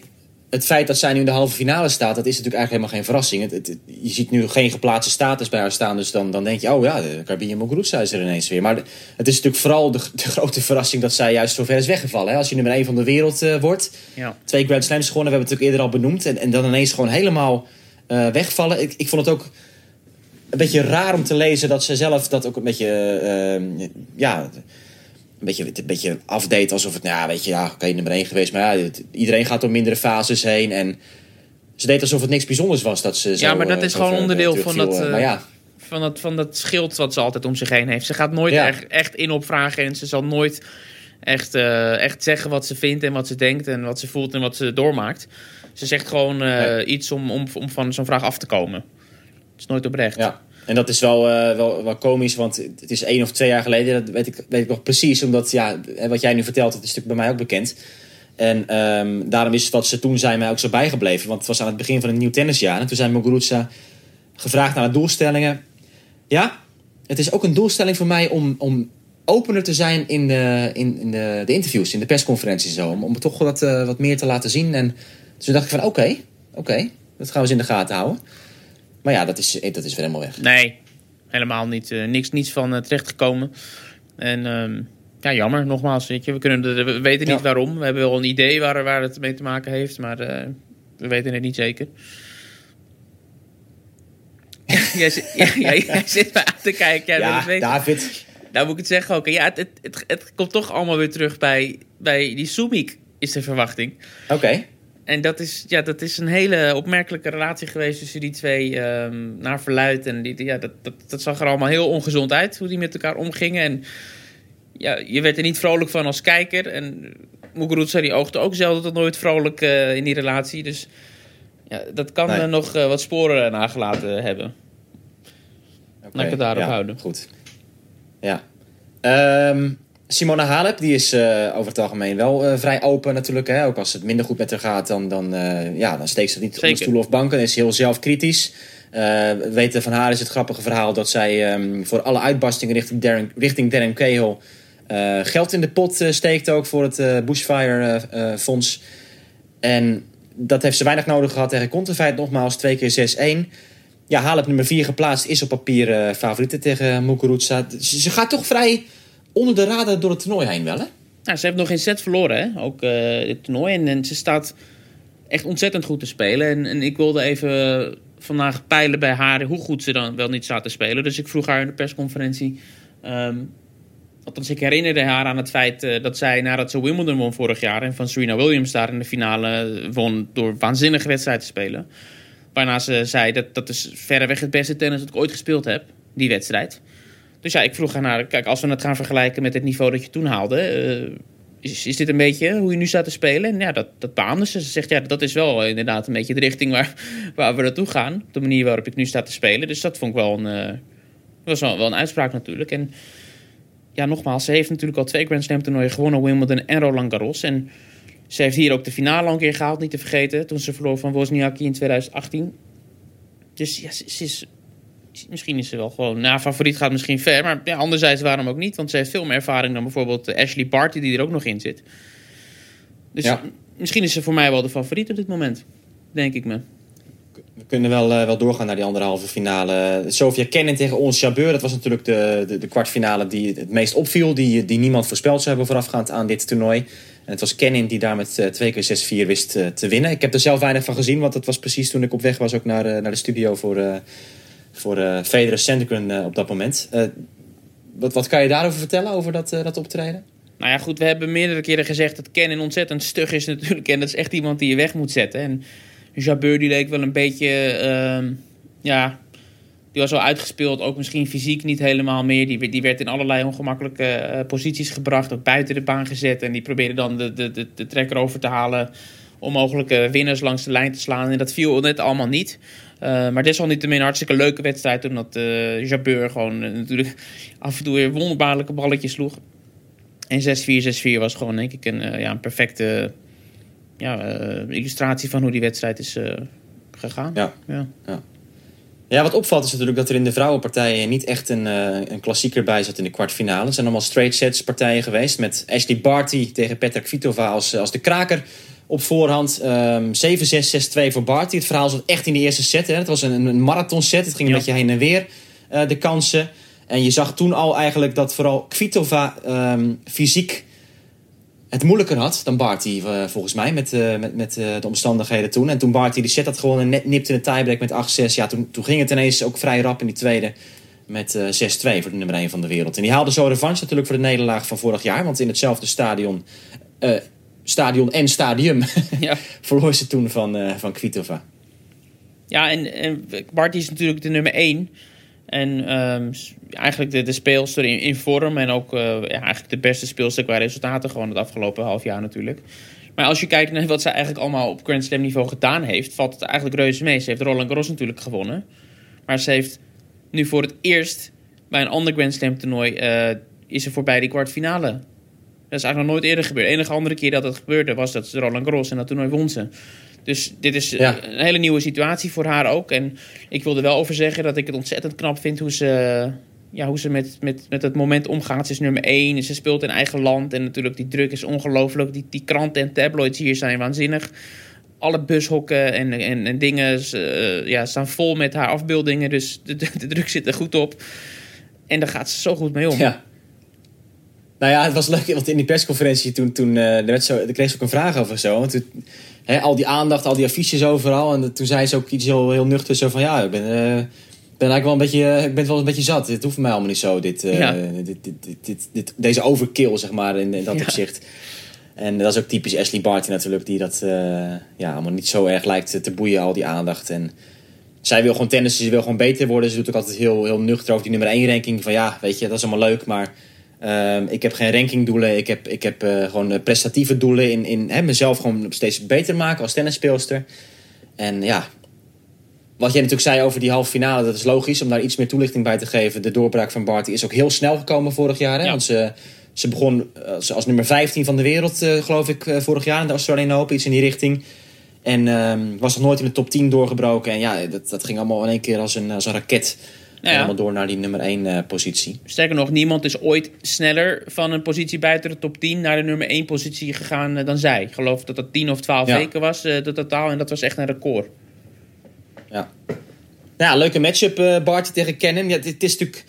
het feit dat zij nu in de halve finale staat, dat is natuurlijk eigenlijk helemaal geen verrassing. Het, het- je ziet nu geen geplaatste status bij haar staan, dus dan, dan denk je, oh ja, Carbine Muguruza is er ineens weer. Maar het is natuurlijk vooral de, de grote verrassing dat zij juist zo ver is weggevallen. Hè? Als je nummer 1 van de wereld eh, wordt, Ja. twee Grand Slams gewonnen, we hebben het natuurlijk eerder al benoemd. En, en dan ineens gewoon helemaal eh, wegvallen. Ik, ik vond het ook een beetje raar om te lezen dat ze zelf dat ook een beetje, eh, ja, een beetje, een beetje afdeed. Alsof het, nou ja, weet je, ja, oké, nummer 1 geweest. Maar ja, het- iedereen gaat door mindere fases heen. En ze deed alsof het niks bijzonders was dat ze zo, Ja, maar dat eh, is gewoon onderdeel van dat, Eh, eh, maar ja, Van dat, van dat schild wat ze altijd om zich heen heeft. Ze gaat nooit Ja. echt, echt in op vragen en ze zal nooit echt, echt zeggen wat ze vindt en wat ze denkt en wat ze voelt en wat ze doormaakt. Ze zegt gewoon iets om, om, om van zo'n vraag af te komen. Het is nooit oprecht. ja. En dat is wel, eh, wel, wel komisch, want het is één of twee jaar geleden. Dat weet ik, weet ik nog precies, omdat ja, wat jij nu vertelt, dat is natuurlijk bij mij ook bekend. En ehm, daarom is wat ze toen zei mij ook zo bijgebleven. Want het was aan het begin van een nieuw tennisjaar. En toen zei Muguruza gevraagd naar de doelstellingen. Ja, het is ook een doelstelling voor mij om, om opener te zijn in, de, in, in de, de interviews, in de persconferenties en zo. Om, om toch wat, eh, wat meer te laten zien. En toen dacht ik van oké, oké, dat gaan we eens in de gaten houden. Maar ja, dat is, dat is weer helemaal weg. Nee, helemaal niet. eh, niks, niets van eh, terechtgekomen. En ehm, ja, jammer, nogmaals. Weet je, we, kunnen de- we weten niet Ja. waarom. We hebben wel een idee waar, waar het mee te maken heeft, maar eh, we weten het niet zeker. [LAUGHS] jij, zit, [LAUGHS] ja, jij zit me aan te kijken. Jij ja. David. Nou moet ik het zeggen ook. Ja, het, het, het, het komt toch allemaal weer terug bij, bij die Sumik, is de verwachting. Oké. En dat is, ja, dat is een hele opmerkelijke relatie geweest tussen die twee ehm, naar verluid. En die, ja, dat, dat, dat zag er allemaal heel ongezond uit, hoe die met elkaar omgingen. En ja, je werd er niet vrolijk van als kijker. En Muguruza die oogde ook zelden tot nooit vrolijk eh, in die relatie. Dus ja, dat kan Nee. eh, nog eh, wat sporen nagelaten hebben. Oké, Laat ik het daarop ja, houden. Goed. Ja. Ehm, Simona Halep, die is eh, over het algemeen wel eh, vrij open natuurlijk. Hè? Ook als het minder goed met haar gaat, dan, dan, eh, ja, dan steekt ze niet Zeker. onder stoelen of banken. Is heel zelfkritisch. We weten van haar is het grappige verhaal dat zij ehm, voor alle uitbarstingen richting Darren, richting Darren Cahill geld in de pot steekt ook voor het Bushfire Fonds. En dat heeft ze weinig nodig gehad tegen Conterfeit nogmaals, twee keer 6-1. Ja, Halep nummer 4 geplaatst is op papier eh favoriete tegen Muguruza. Ze, ze gaat toch vrij onder de radar door het toernooi heen wel, hè? Nou, ze heeft nog geen set verloren, hè? ook eh het toernooi. En, ze staat echt ontzettend goed te spelen. En, en ik wilde even vandaag peilen bij haar hoe goed ze dan wel niet staat te spelen. Dus ik vroeg haar in de persconferentie. ehm, althans, ik herinnerde haar aan het feit eh, dat zij nadat ze Wimbledon won vorig jaar... en van Serena Williams daar in de finale won door waanzinnige wedstrijden te spelen. Waarna ze zei dat dat is verreweg het beste tennis dat ik ooit gespeeld heb, die wedstrijd. Dus ja, ik vroeg haar, kijk, als we het gaan vergelijken met het niveau dat je toen haalde... eh, is, is dit een beetje hoe je nu staat te spelen? En ja, dat, dat ze. Ze zegt, ja, dat is wel inderdaad een beetje de richting waar, [LAUGHS] waar we naartoe gaan. De manier waarop ik nu sta te spelen. Dus dat vond ik wel een, eh, was wel, een uitspraak natuurlijk. En ja, nogmaals, ze heeft natuurlijk al twee Grand Slam toernooien gewonnen. Wimbledon en Roland Garros. En ze heeft hier ook de finale al een keer gehaald, niet te vergeten. Toen ze verloor van Wozniacki in 2018. Dus ja, ze is... Misschien is ze wel gewoon... Nou, favoriet gaat misschien ver. Maar ja, anderzijds waarom ook niet? Want ze heeft veel meer ervaring dan bijvoorbeeld eh, Ashley Barty... die er ook nog in zit. Dus Ja. misschien is ze voor mij wel de favoriet op dit moment. Denk ik me. We kunnen wel, eh, wel doorgaan naar die anderhalve finale. Sofia Kenin tegen Ons Jabeur. Dat was natuurlijk de, de, de kwartfinale die het meest opviel. Die, die niemand voorspeld zou hebben voorafgaand aan dit toernooi. En het was Kenin die daar met eh, twee keer 6-4 wist eh, te winnen. Ik heb er zelf weinig van gezien. Want dat was precies toen ik op weg was ook naar, eh, naar de studio voor, eh voor eh Federer eh, op dat moment. Eh, wat, wat kan je daarover vertellen, over dat, dat optreden? Nou ja, goed, we hebben meerdere keren gezegd dat Kennen ontzettend stug is natuurlijk. En dat is echt iemand die je weg moet zetten. En Jabeur die leek wel een beetje, ehm, ja, die was wel uitgespeeld. Ook misschien fysiek niet helemaal meer. Die, die werd in allerlei ongemakkelijke posities gebracht. Ook buiten de baan gezet. En die probeerde dan de, de, de, de trekker over te halen. Om mogelijke winnaars langs de lijn te slaan. En dat viel net allemaal niet. Eh, maar desalniettemin een hartstikke leuke wedstrijd. Omdat eh Jabeur gewoon eh, natuurlijk af en toe weer wonderbaarlijke balletjes sloeg. En 6-4, 6-4 was gewoon denk ik een, ja, een perfecte ja, illustratie van hoe die wedstrijd is gegaan. Ja. Ja. Ja, wat opvalt is natuurlijk dat er in de vrouwenpartijen niet echt een, eh, een klassieker bij zat in de kwartfinale. Het zijn allemaal straight sets partijen geweest met Ashley Barty tegen Petra Kvitova als, als de kraker op voorhand. Ehm 7-6, 6-2 voor Barty. Het verhaal zat echt in de eerste set. Hè. Het was een, een marathon set. Het ging een Ja. beetje heen en weer eh, de kansen. En je zag toen al eigenlijk dat vooral Kvitova ehm, fysiek het moeilijker had dan Barty, eh, volgens mij, met, eh, met, met de omstandigheden toen. En toen Barty die set had gewonnen en net nipte in de tiebreak met 8-6. Ja, toen, toen ging het ineens ook vrij rap in die tweede met eh 6-2 voor de nummer 1 van de wereld. En die haalde zo revanche natuurlijk voor de nederlaag van vorig jaar. Want in hetzelfde stadion, stadion en stadium, [LAUGHS] Ja. [LAUGHS] verloor ze toen van, eh van Kvitova. Ja, en, en Barty is natuurlijk de nummer 1. En ehm, eigenlijk de, de speelster in, in vorm. En ook eh, ja, eigenlijk de beste speelster qua resultaten gewoon het afgelopen half jaar natuurlijk. Maar als je kijkt naar wat ze eigenlijk allemaal op Grand Slam niveau gedaan heeft... valt het eigenlijk reuze mee. Ze heeft Roland Garros natuurlijk gewonnen. Maar ze heeft nu voor het eerst bij een ander Grand Slam toernooi... eh, is ze voorbij die kwartfinale. Dat is eigenlijk nog nooit eerder gebeurd. De enige andere keer dat het gebeurde was dat ze Roland Garros en dat toernooi won ze. Dus dit is eh, Ja. een hele nieuwe situatie voor haar ook. En ik wil er wel over zeggen dat ik het ontzettend knap vind hoe ze, ja, hoe ze met, met, met het moment omgaat. Ze is nummer één en ze speelt in eigen land. En natuurlijk die druk is ongelooflijk. Die, die kranten en tabloids hier zijn waanzinnig. Alle bushokken en, en, en dingen eh, ja, staan vol met haar afbeeldingen. Dus de, de, de druk zit er goed op. En daar gaat ze zo goed mee om. Ja. Nou ja, het was leuk, want in die persconferentie toen, toen eh, werd zo, er kreeg ze ook een vraag over zo. Want toen, hè, al die aandacht, al die affiches overal. En toen zei ze ook iets heel, heel nuchter zo van... Ja, ik ben, eh, ben eigenlijk wel een beetje, eh, ik ben wel een beetje zat. Dit hoeft mij allemaal niet zo, dit, Ja. dit, dit, dit, deze overkill, zeg maar, in, in dat Ja. opzicht. En dat is ook typisch Ashley Barty natuurlijk, die dat ja, allemaal niet zo erg lijkt te boeien, al die aandacht. En zij wil gewoon tennissen, ze wil gewoon beter worden. Ze doet ook altijd heel, heel nuchter over die nummer 1 ranking. Van ja, weet je, dat is allemaal leuk, maar ehm, ik heb geen rankingdoelen. Ik heb, ik heb eh, gewoon eh, prestatieve doelen in, in hè, mezelf gewoon steeds beter maken als tennisspeelster. En ja, wat jij natuurlijk zei over die halve finale, dat is logisch om daar iets meer toelichting bij te geven. De doorbraak van Barty is ook heel snel gekomen vorig jaar. Hè? Ja. Want ze, Ze begon als, als nummer 15 van de wereld, eh, geloof ik, eh, vorig jaar in de Australian Open. Iets in die richting. En ehm, was nog nooit in de top 10 doorgebroken. En ja, dat, dat ging allemaal in één keer als een, als een raket. Nou ja. Helemaal door naar die nummer 1 eh, positie. Sterker nog, niemand is ooit sneller van een positie buiten de top 10 naar de nummer 1 positie gegaan eh, dan zij. Ik geloof dat dat 10 of 12 Ja. weken was, eh, de totaal. En dat was echt een record. Ja. Nou ja, leuke matchup, Barty tegen Cannon. Ja, het, is natuurlijk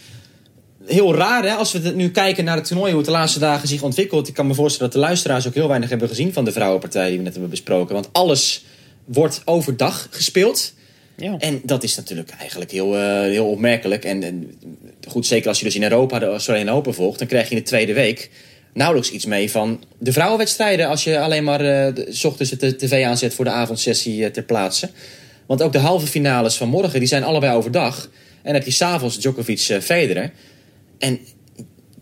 heel raar hè, als we nu kijken naar het toernooi, hoe het de laatste dagen zich ontwikkelt. Ik kan me voorstellen dat de luisteraars ook heel weinig hebben gezien van de vrouwenpartij die we net hebben besproken. Want alles wordt overdag gespeeld. Ja. En dat is natuurlijk eigenlijk heel, eh, heel opmerkelijk. En, en goed, zeker als je dus in Europa de Australian Open volgt, dan krijg je in de tweede week nauwelijks iets mee van de vrouwenwedstrijden. Als je alleen maar eh, de- s ochtends de tv aanzet voor de avondsessie eh, ter plaatse. Want ook de halve finales van morgen, die zijn allebei overdag. En dan heb je s'avonds Djokovic eh, Federer. En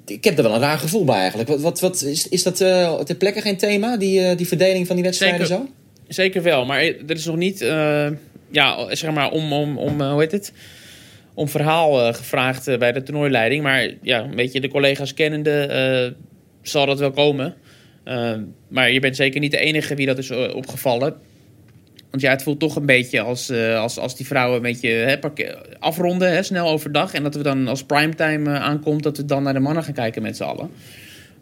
ik heb er wel een raar gevoel bij eigenlijk. Wat, wat, wat, is, is dat ter plekke geen thema, die, die verdeling van die wedstrijden Zeker. zo? Zeker wel, maar er is nog niet, ja, zeg maar, om, om, om eh, hoe heet het? Om verhaal eh, gevraagd eh, bij de toernooileiding. Maar ja, een beetje de collega's kennende zal dat wel komen. Maar je bent zeker niet de enige wie dat is opgevallen. Want ja, het voelt toch een beetje als, als, als die vrouwen een beetje hè, afronden, hè, snel overdag. En dat we dan als primetime eh, aankomt, dat we dan naar de mannen gaan kijken met z'n allen.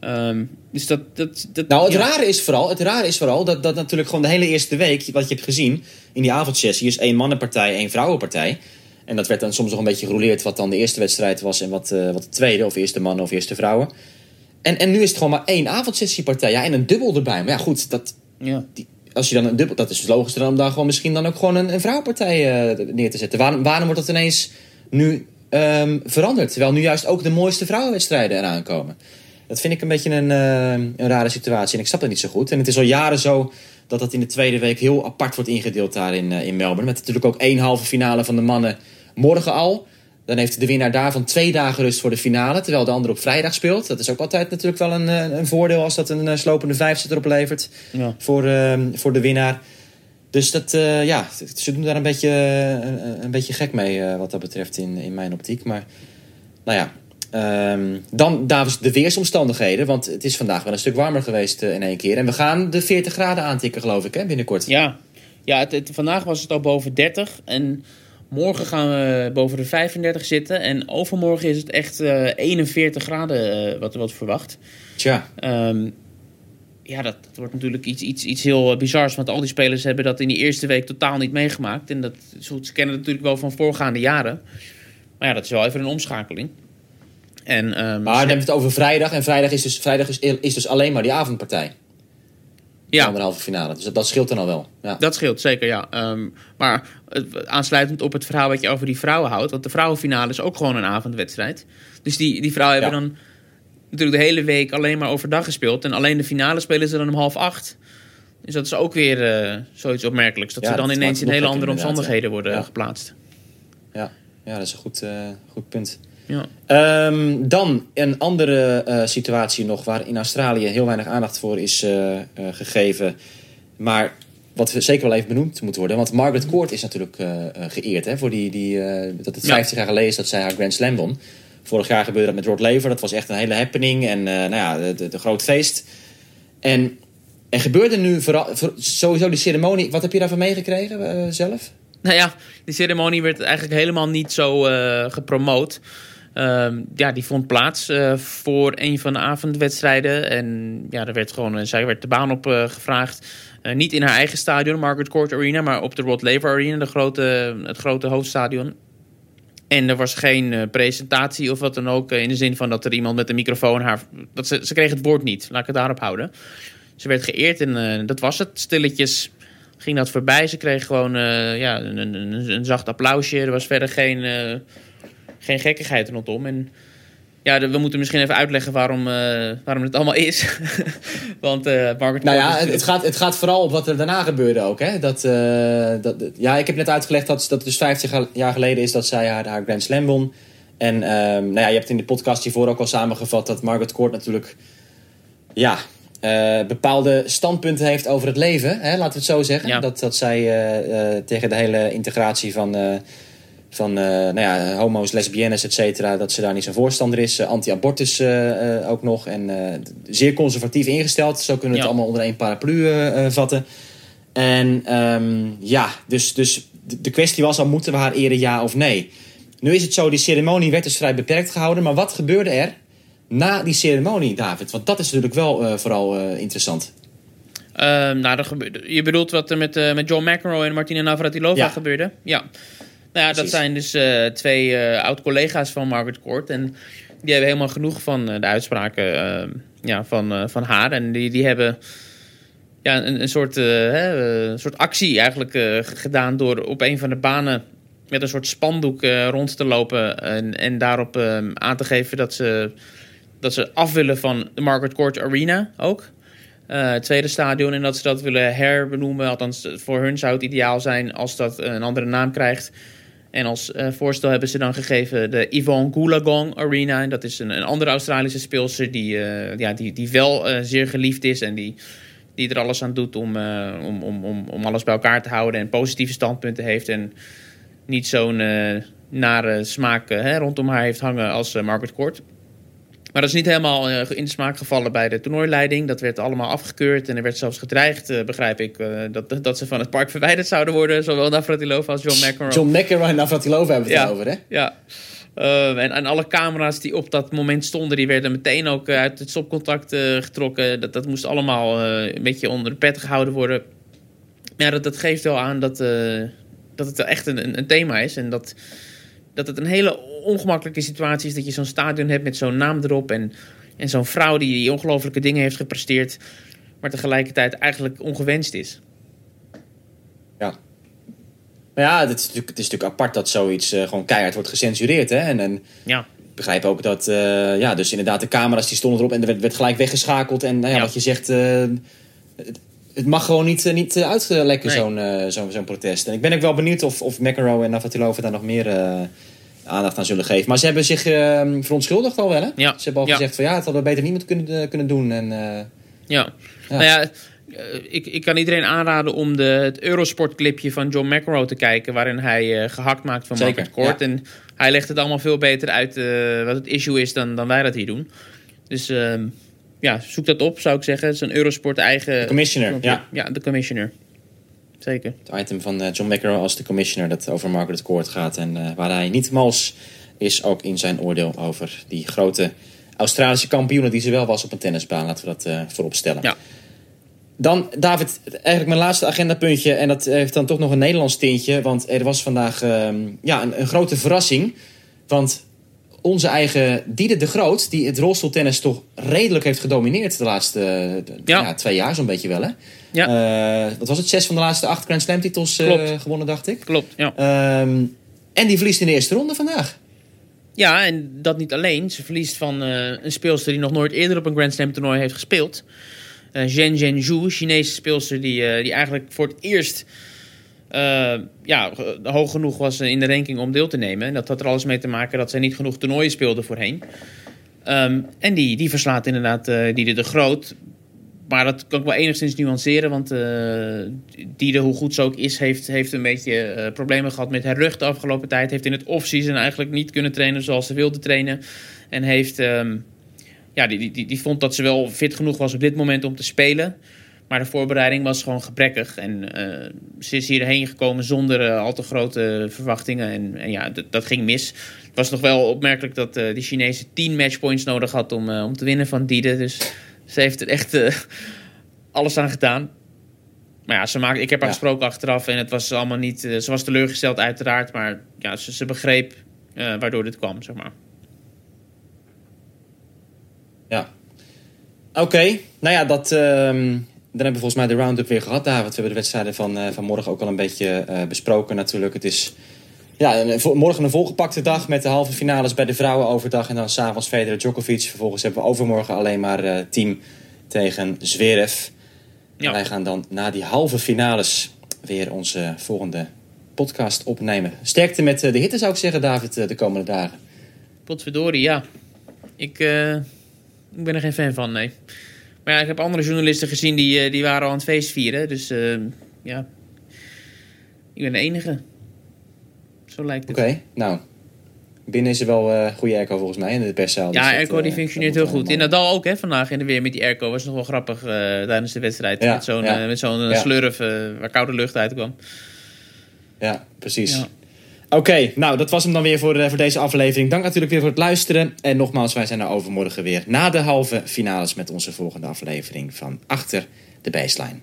Ehm, dus dat, dat, dat, Nou, het ja. rare is vooral, het rare is vooral dat, dat natuurlijk gewoon de hele eerste week, wat je hebt gezien in die avondsessie, is één mannenpartij, één vrouwenpartij. En dat werd dan soms nog een beetje gerouleerd wat dan de eerste wedstrijd was en wat, eh, wat de tweede, of eerste mannen of eerste vrouwen. En, en nu is het gewoon maar één avondsessiepartij. Ja, en een dubbel erbij. Maar ja, goed, dat, Ja. die, als je dan een dubbel, dat is het logische dan om daar gewoon misschien dan ook gewoon een, een vrouwenpartij eh, neer te zetten. Waarom, waarom wordt dat ineens nu ehm, veranderd? Terwijl nu juist ook de mooiste vrouwenwedstrijden eraan komen. Dat vind ik een beetje een, eh, een rare situatie en ik snap dat niet zo goed. En het is al jaren zo dat dat in de tweede week heel apart wordt ingedeeld daar in, eh, in Melbourne. Met natuurlijk ook één halve finale van de mannen morgen al. Dan heeft de winnaar daarvan twee dagen rust voor de finale, terwijl de ander op vrijdag speelt. Dat is ook altijd natuurlijk wel een, eh, een voordeel als dat een slopende vijfzetter oplevert Ja. voor, ehm, voor de winnaar. Dus dat, ja, ze doen daar een beetje, een, een beetje gek mee wat dat betreft in, in mijn optiek. Maar nou ja, ehm, dan Davis, de weersomstandigheden. Want het is vandaag wel een stuk warmer geweest eh, in één keer. En we gaan de 40 graden aantikken, geloof ik, hè, binnenkort. Ja, ja het, het- vandaag was het al boven 30 en morgen gaan we boven de 35 zitten. En overmorgen is het echt eh, 41 graden eh, wat er wordt verwacht. Tja, Ehm, ja, dat, dat wordt natuurlijk iets, iets, iets heel bizars. Want al die spelers hebben dat in die eerste week totaal niet meegemaakt. En dat, ze kennen het natuurlijk wel van voorgaande jaren. Maar ja, dat is wel even een omschakeling. En, ehm, maar dan hebben we het over vrijdag. En vrijdag is dus, vrijdag is, is dus alleen maar die avondpartij. ja, de halve finale. Dus dat, dat scheelt dan al wel. Ja. Dat scheelt zeker, ja. Ehm, maar aansluitend op het verhaal wat je over die vrouwen houdt. Want de vrouwenfinale is ook gewoon een avondwedstrijd. Dus die, die vrouwen hebben Ja. dan natuurlijk de hele week alleen maar overdag gespeeld. En alleen de finale spelen ze dan om half acht. Dus dat is ook weer eh, zoiets opmerkelijks. Dat Ja, ze dan dat ineens in hele andere omstandigheden worden geplaatst. Ja. ja, dat is een goed, eh, goed punt. Ja. Ehm, dan een andere eh, situatie nog waar in Australië heel weinig aandacht voor is eh, eh, gegeven. Maar wat zeker wel even benoemd moet worden. Want Margaret Court is natuurlijk geëerd. Hè, voor die, die, dat het Ja. 50 jaar geleden is dat zij haar Grand Slam won. Vorig jaar gebeurde dat met Rod Laver. Dat was echt een hele happening. En nou ja, de, de, de groot feest. En er gebeurde nu vooral, voor, sowieso die ceremonie. Wat heb je daarvan meegekregen zelf? Nou ja, die ceremonie werd eigenlijk helemaal niet zo gepromoot. Ehm, ja, die vond plaats eh, voor een van de avondwedstrijden. En ja, er werd gewoon, eh, zij werd de baan op eh, gevraagd. Niet in haar eigen stadion, Margaret Court Arena, maar op de Rod Laver Arena, de grote, het grote hoofdstadion. En er was geen presentatie of wat dan ook. in de zin van dat er iemand met een microfoon haar. Dat ze, kreeg het woord niet. Laat ik het daarop houden. Ze werd geëerd en dat was het. Stilletjes ging dat voorbij. Ze kreeg gewoon ja, een, een, een, zacht applausje. Er was verder geen, geen gekkigheid rondom. En ja, we moeten misschien even uitleggen waarom, eh, waarom het allemaal is. [LAUGHS] Want eh Margaret Nou ja, het, het gaat, het gaat vooral op wat er daarna gebeurde ook. Hè? Dat, eh, dat, ja, ik heb net uitgelegd dat, dat het dus 50 jaar geleden is dat zij haar, haar Grand Slam won. En ehm, nou ja, je hebt in de podcast hiervoor ook al samengevat dat Margaret Court natuurlijk ja, bepaalde standpunten heeft over het leven. Hè? Laten we het zo zeggen. Ja. Dat, dat zij tegen de hele integratie van, van eh, nou ja, homo's, lesbiennes, et cetera, dat ze daar niet zo'n voorstander is. Eh, Anti-abortus eh, ook nog. En zeer conservatief ingesteld. Zo kunnen we het Ja. allemaal onder één paraplu vatten. En ehm, ja, dus, dus de- kwestie was al, moeten we haar eren ja of nee? Nu is het zo, die ceremonie werd dus vrij beperkt gehouden. Maar wat gebeurde er na die ceremonie, David? Want dat is natuurlijk wel vooral interessant. Ehm, nou, dat gebeurde, je bedoelt wat er met, met John McEnroe en Martina Navratilova Ja. gebeurde? Ja. Nou ja, dat zijn dus eh, twee eh, oud-collega's van Margaret Court. En die hebben helemaal genoeg van eh, de uitspraken eh, ja, van, van haar. En die, die hebben ja, een, een soort, hè, een soort actie eigenlijk gedaan door op een van de banen met een soort spandoek rond te lopen. En, en daarop eh, aan te geven dat ze, dat ze af willen van de Margaret Court Arena ook. Het tweede stadion. En dat ze dat willen herbenoemen. Althans, voor hun zou het ideaal zijn als dat een andere naam krijgt. En als eh, voorstel hebben ze dan gegeven de Yvonne Goolagong Arena. En dat is een, een andere Australische speelster die, eh, ja, die, die wel eh, zeer geliefd is. En die, die er alles aan doet om, om, om, om, alles bij elkaar te houden. En positieve standpunten heeft. En niet zo'n nare smaak hè, rondom haar heeft hangen als Margaret Court. Maar dat is niet helemaal eh, in de smaak gevallen bij de toernooileiding. Dat werd allemaal afgekeurd en er werd zelfs gedreigd, eh, begrijp ik, eh, dat, dat ze van het park verwijderd zouden worden. Zowel Navratilova als John McEnroe. John McEnroe en Navratilova hebben we het Ja. over, hè? Ja. Eh, en, en alle camera's die op dat moment stonden, die werden meteen ook uit het stopcontact getrokken. Dat, dat moest allemaal een beetje onder de pet gehouden worden. Ja, dat, dat geeft wel aan dat, dat het echt een, een, een thema is. En dat, dat het een hele ongemakkelijke situatie is dat je zo'n stadion hebt met zo'n naam erop. En, en zo'n vrouw die, die ongelofelijke dingen heeft gepresteerd. Maar tegelijkertijd eigenlijk ongewenst is. Ja. Maar ja, het is, natuurlijk, het is natuurlijk apart dat zoiets eh, gewoon keihard wordt gecensureerd. Hè? En, en Ja. ik begrijp ook dat, eh, ja, dus inderdaad de camera's die stonden erop en er werd, werd gelijk weggeschakeld. En nou ja, Ja. wat je zegt, eh, het, het mag gewoon niet, niet uitlekken, Nee. zo'n zo'n protest. En ik ben ook wel benieuwd of, of McEnroe en Navratilova daar nog meer aandacht aan zullen geven. Maar ze hebben zich eh, verontschuldigd al wel, hè? Ja. Ze hebben al Ja. gezegd van ja, het hadden we beter niet moeten kunnen, eh, kunnen doen. En, eh, Ja. Nou ja, eh, ik, ik kan iedereen aanraden om de, het Eurosport-clipje van John McEnroe te kijken... waarin hij eh, gehakt maakt van Zeker, Margaret Court. ja. En hij legt het allemaal veel beter uit wat het issue is dan, dan wij dat hier doen. Dus ehm, ja, zoek dat op, zou ik zeggen. Het is een Eurosport eigen... commissioner, ja. Ja, de commissioner. Zeker. Het item van eh, John McEnroe als de commissioner dat over Margaret Court gaat. En eh, waar hij niet mals is ook in zijn oordeel over die grote Australische kampioenen die ze wel was op een tennisbaan. Laten we dat eh voorop stellen. Ja. Dan, David, eigenlijk mijn laatste agendapuntje. En dat heeft dan toch nog een Nederlands tintje. Want er was vandaag ehm, ja, een, een grote verrassing. Want onze eigen Diede de Groot, die het rolstoeltennis toch redelijk heeft gedomineerd de laatste eh, Ja. ja, twee jaar zo'n beetje wel. Hè? Ja. Eh, wat was het? Zes van de laatste acht Grand Slam titels eh, gewonnen, dacht ik. Klopt, ja. Ehm, en die verliest in de eerste ronde vandaag. Ja, en dat niet alleen. Ze verliest van een speelster die nog nooit eerder op een Grand Slam toernooi heeft gespeeld. Eh Zhen Zhenzhou, Chinese speelster die, die eigenlijk voor het eerst eh, ja, hoog genoeg was in de ranking om deel te nemen. En dat had er alles mee te maken dat zij niet genoeg toernooien speelde voorheen. Ehm, en die, die verslaat inderdaad eh Diede de Groot. Maar dat kan ik wel enigszins nuanceren. Want eh Diede, hoe goed ze ook is, heeft, heeft een beetje problemen gehad met haar rug de afgelopen tijd. Heeft in het off-season eigenlijk niet kunnen trainen zoals ze wilde trainen. En heeft, ehm, ja, die, die, die, die vond dat ze wel fit genoeg was op dit moment om te spelen. Maar de voorbereiding was gewoon gebrekkig. En eh, ze is hierheen gekomen zonder eh, al te grote verwachtingen. En, en ja, dat, ging mis. Het was nog wel opmerkelijk dat eh die Chinese 10 matchpoints nodig had om, om te winnen van Diede. Dus ze heeft er echt alles aan gedaan. Maar ja, ze maakte, ik heb haar Ja. gesproken achteraf en het was allemaal niet... ze was teleurgesteld uiteraard, maar ja, ze, ze begreep waardoor dit kwam, zeg maar. Ja. Oké, nou ja, dat, ehm, dan hebben we volgens mij de round-up weer gehad, David. We hebben de wedstrijden van, eh, van morgen ook al een beetje eh, besproken natuurlijk. Het is ja, een- morgen een volgepakte dag met de halve finales bij de vrouwen overdag. En dan s'avonds Federer Djokovic. Vervolgens hebben we overmorgen alleen maar eh, team tegen Zverev. Ja. Wij gaan dan na die halve finales weer onze volgende podcast opnemen. Sterkte met de hitte zou ik zeggen, David, de komende dagen. Potverdorie, ja. Ik, ik ben er geen fan van, nee. Maar ja, ik heb andere journalisten gezien die, eh, die waren al aan het feest vieren. Dus eh, ja, ik ben de enige. Zo lijkt het. Oké, nou. Binnen is er wel eh goede airco volgens mij in de perszaal. dus Ja, dat, airco eh, die dat functioneert heel goed. In. Nadal ook, hè, vandaag in de weer met die airco. Was nog wel grappig eh, tijdens de wedstrijd. Ja, met zo'n ja. eh, met zo'n eh, Ja. slurf eh, waar koude lucht uitkwam. Ja, precies. Oké, nou dat was hem dan weer voor, eh, voor deze aflevering. Dank natuurlijk weer voor het luisteren. En nogmaals, wij zijn er overmorgen weer na de halve finales met onze volgende aflevering van Achter de Baseline.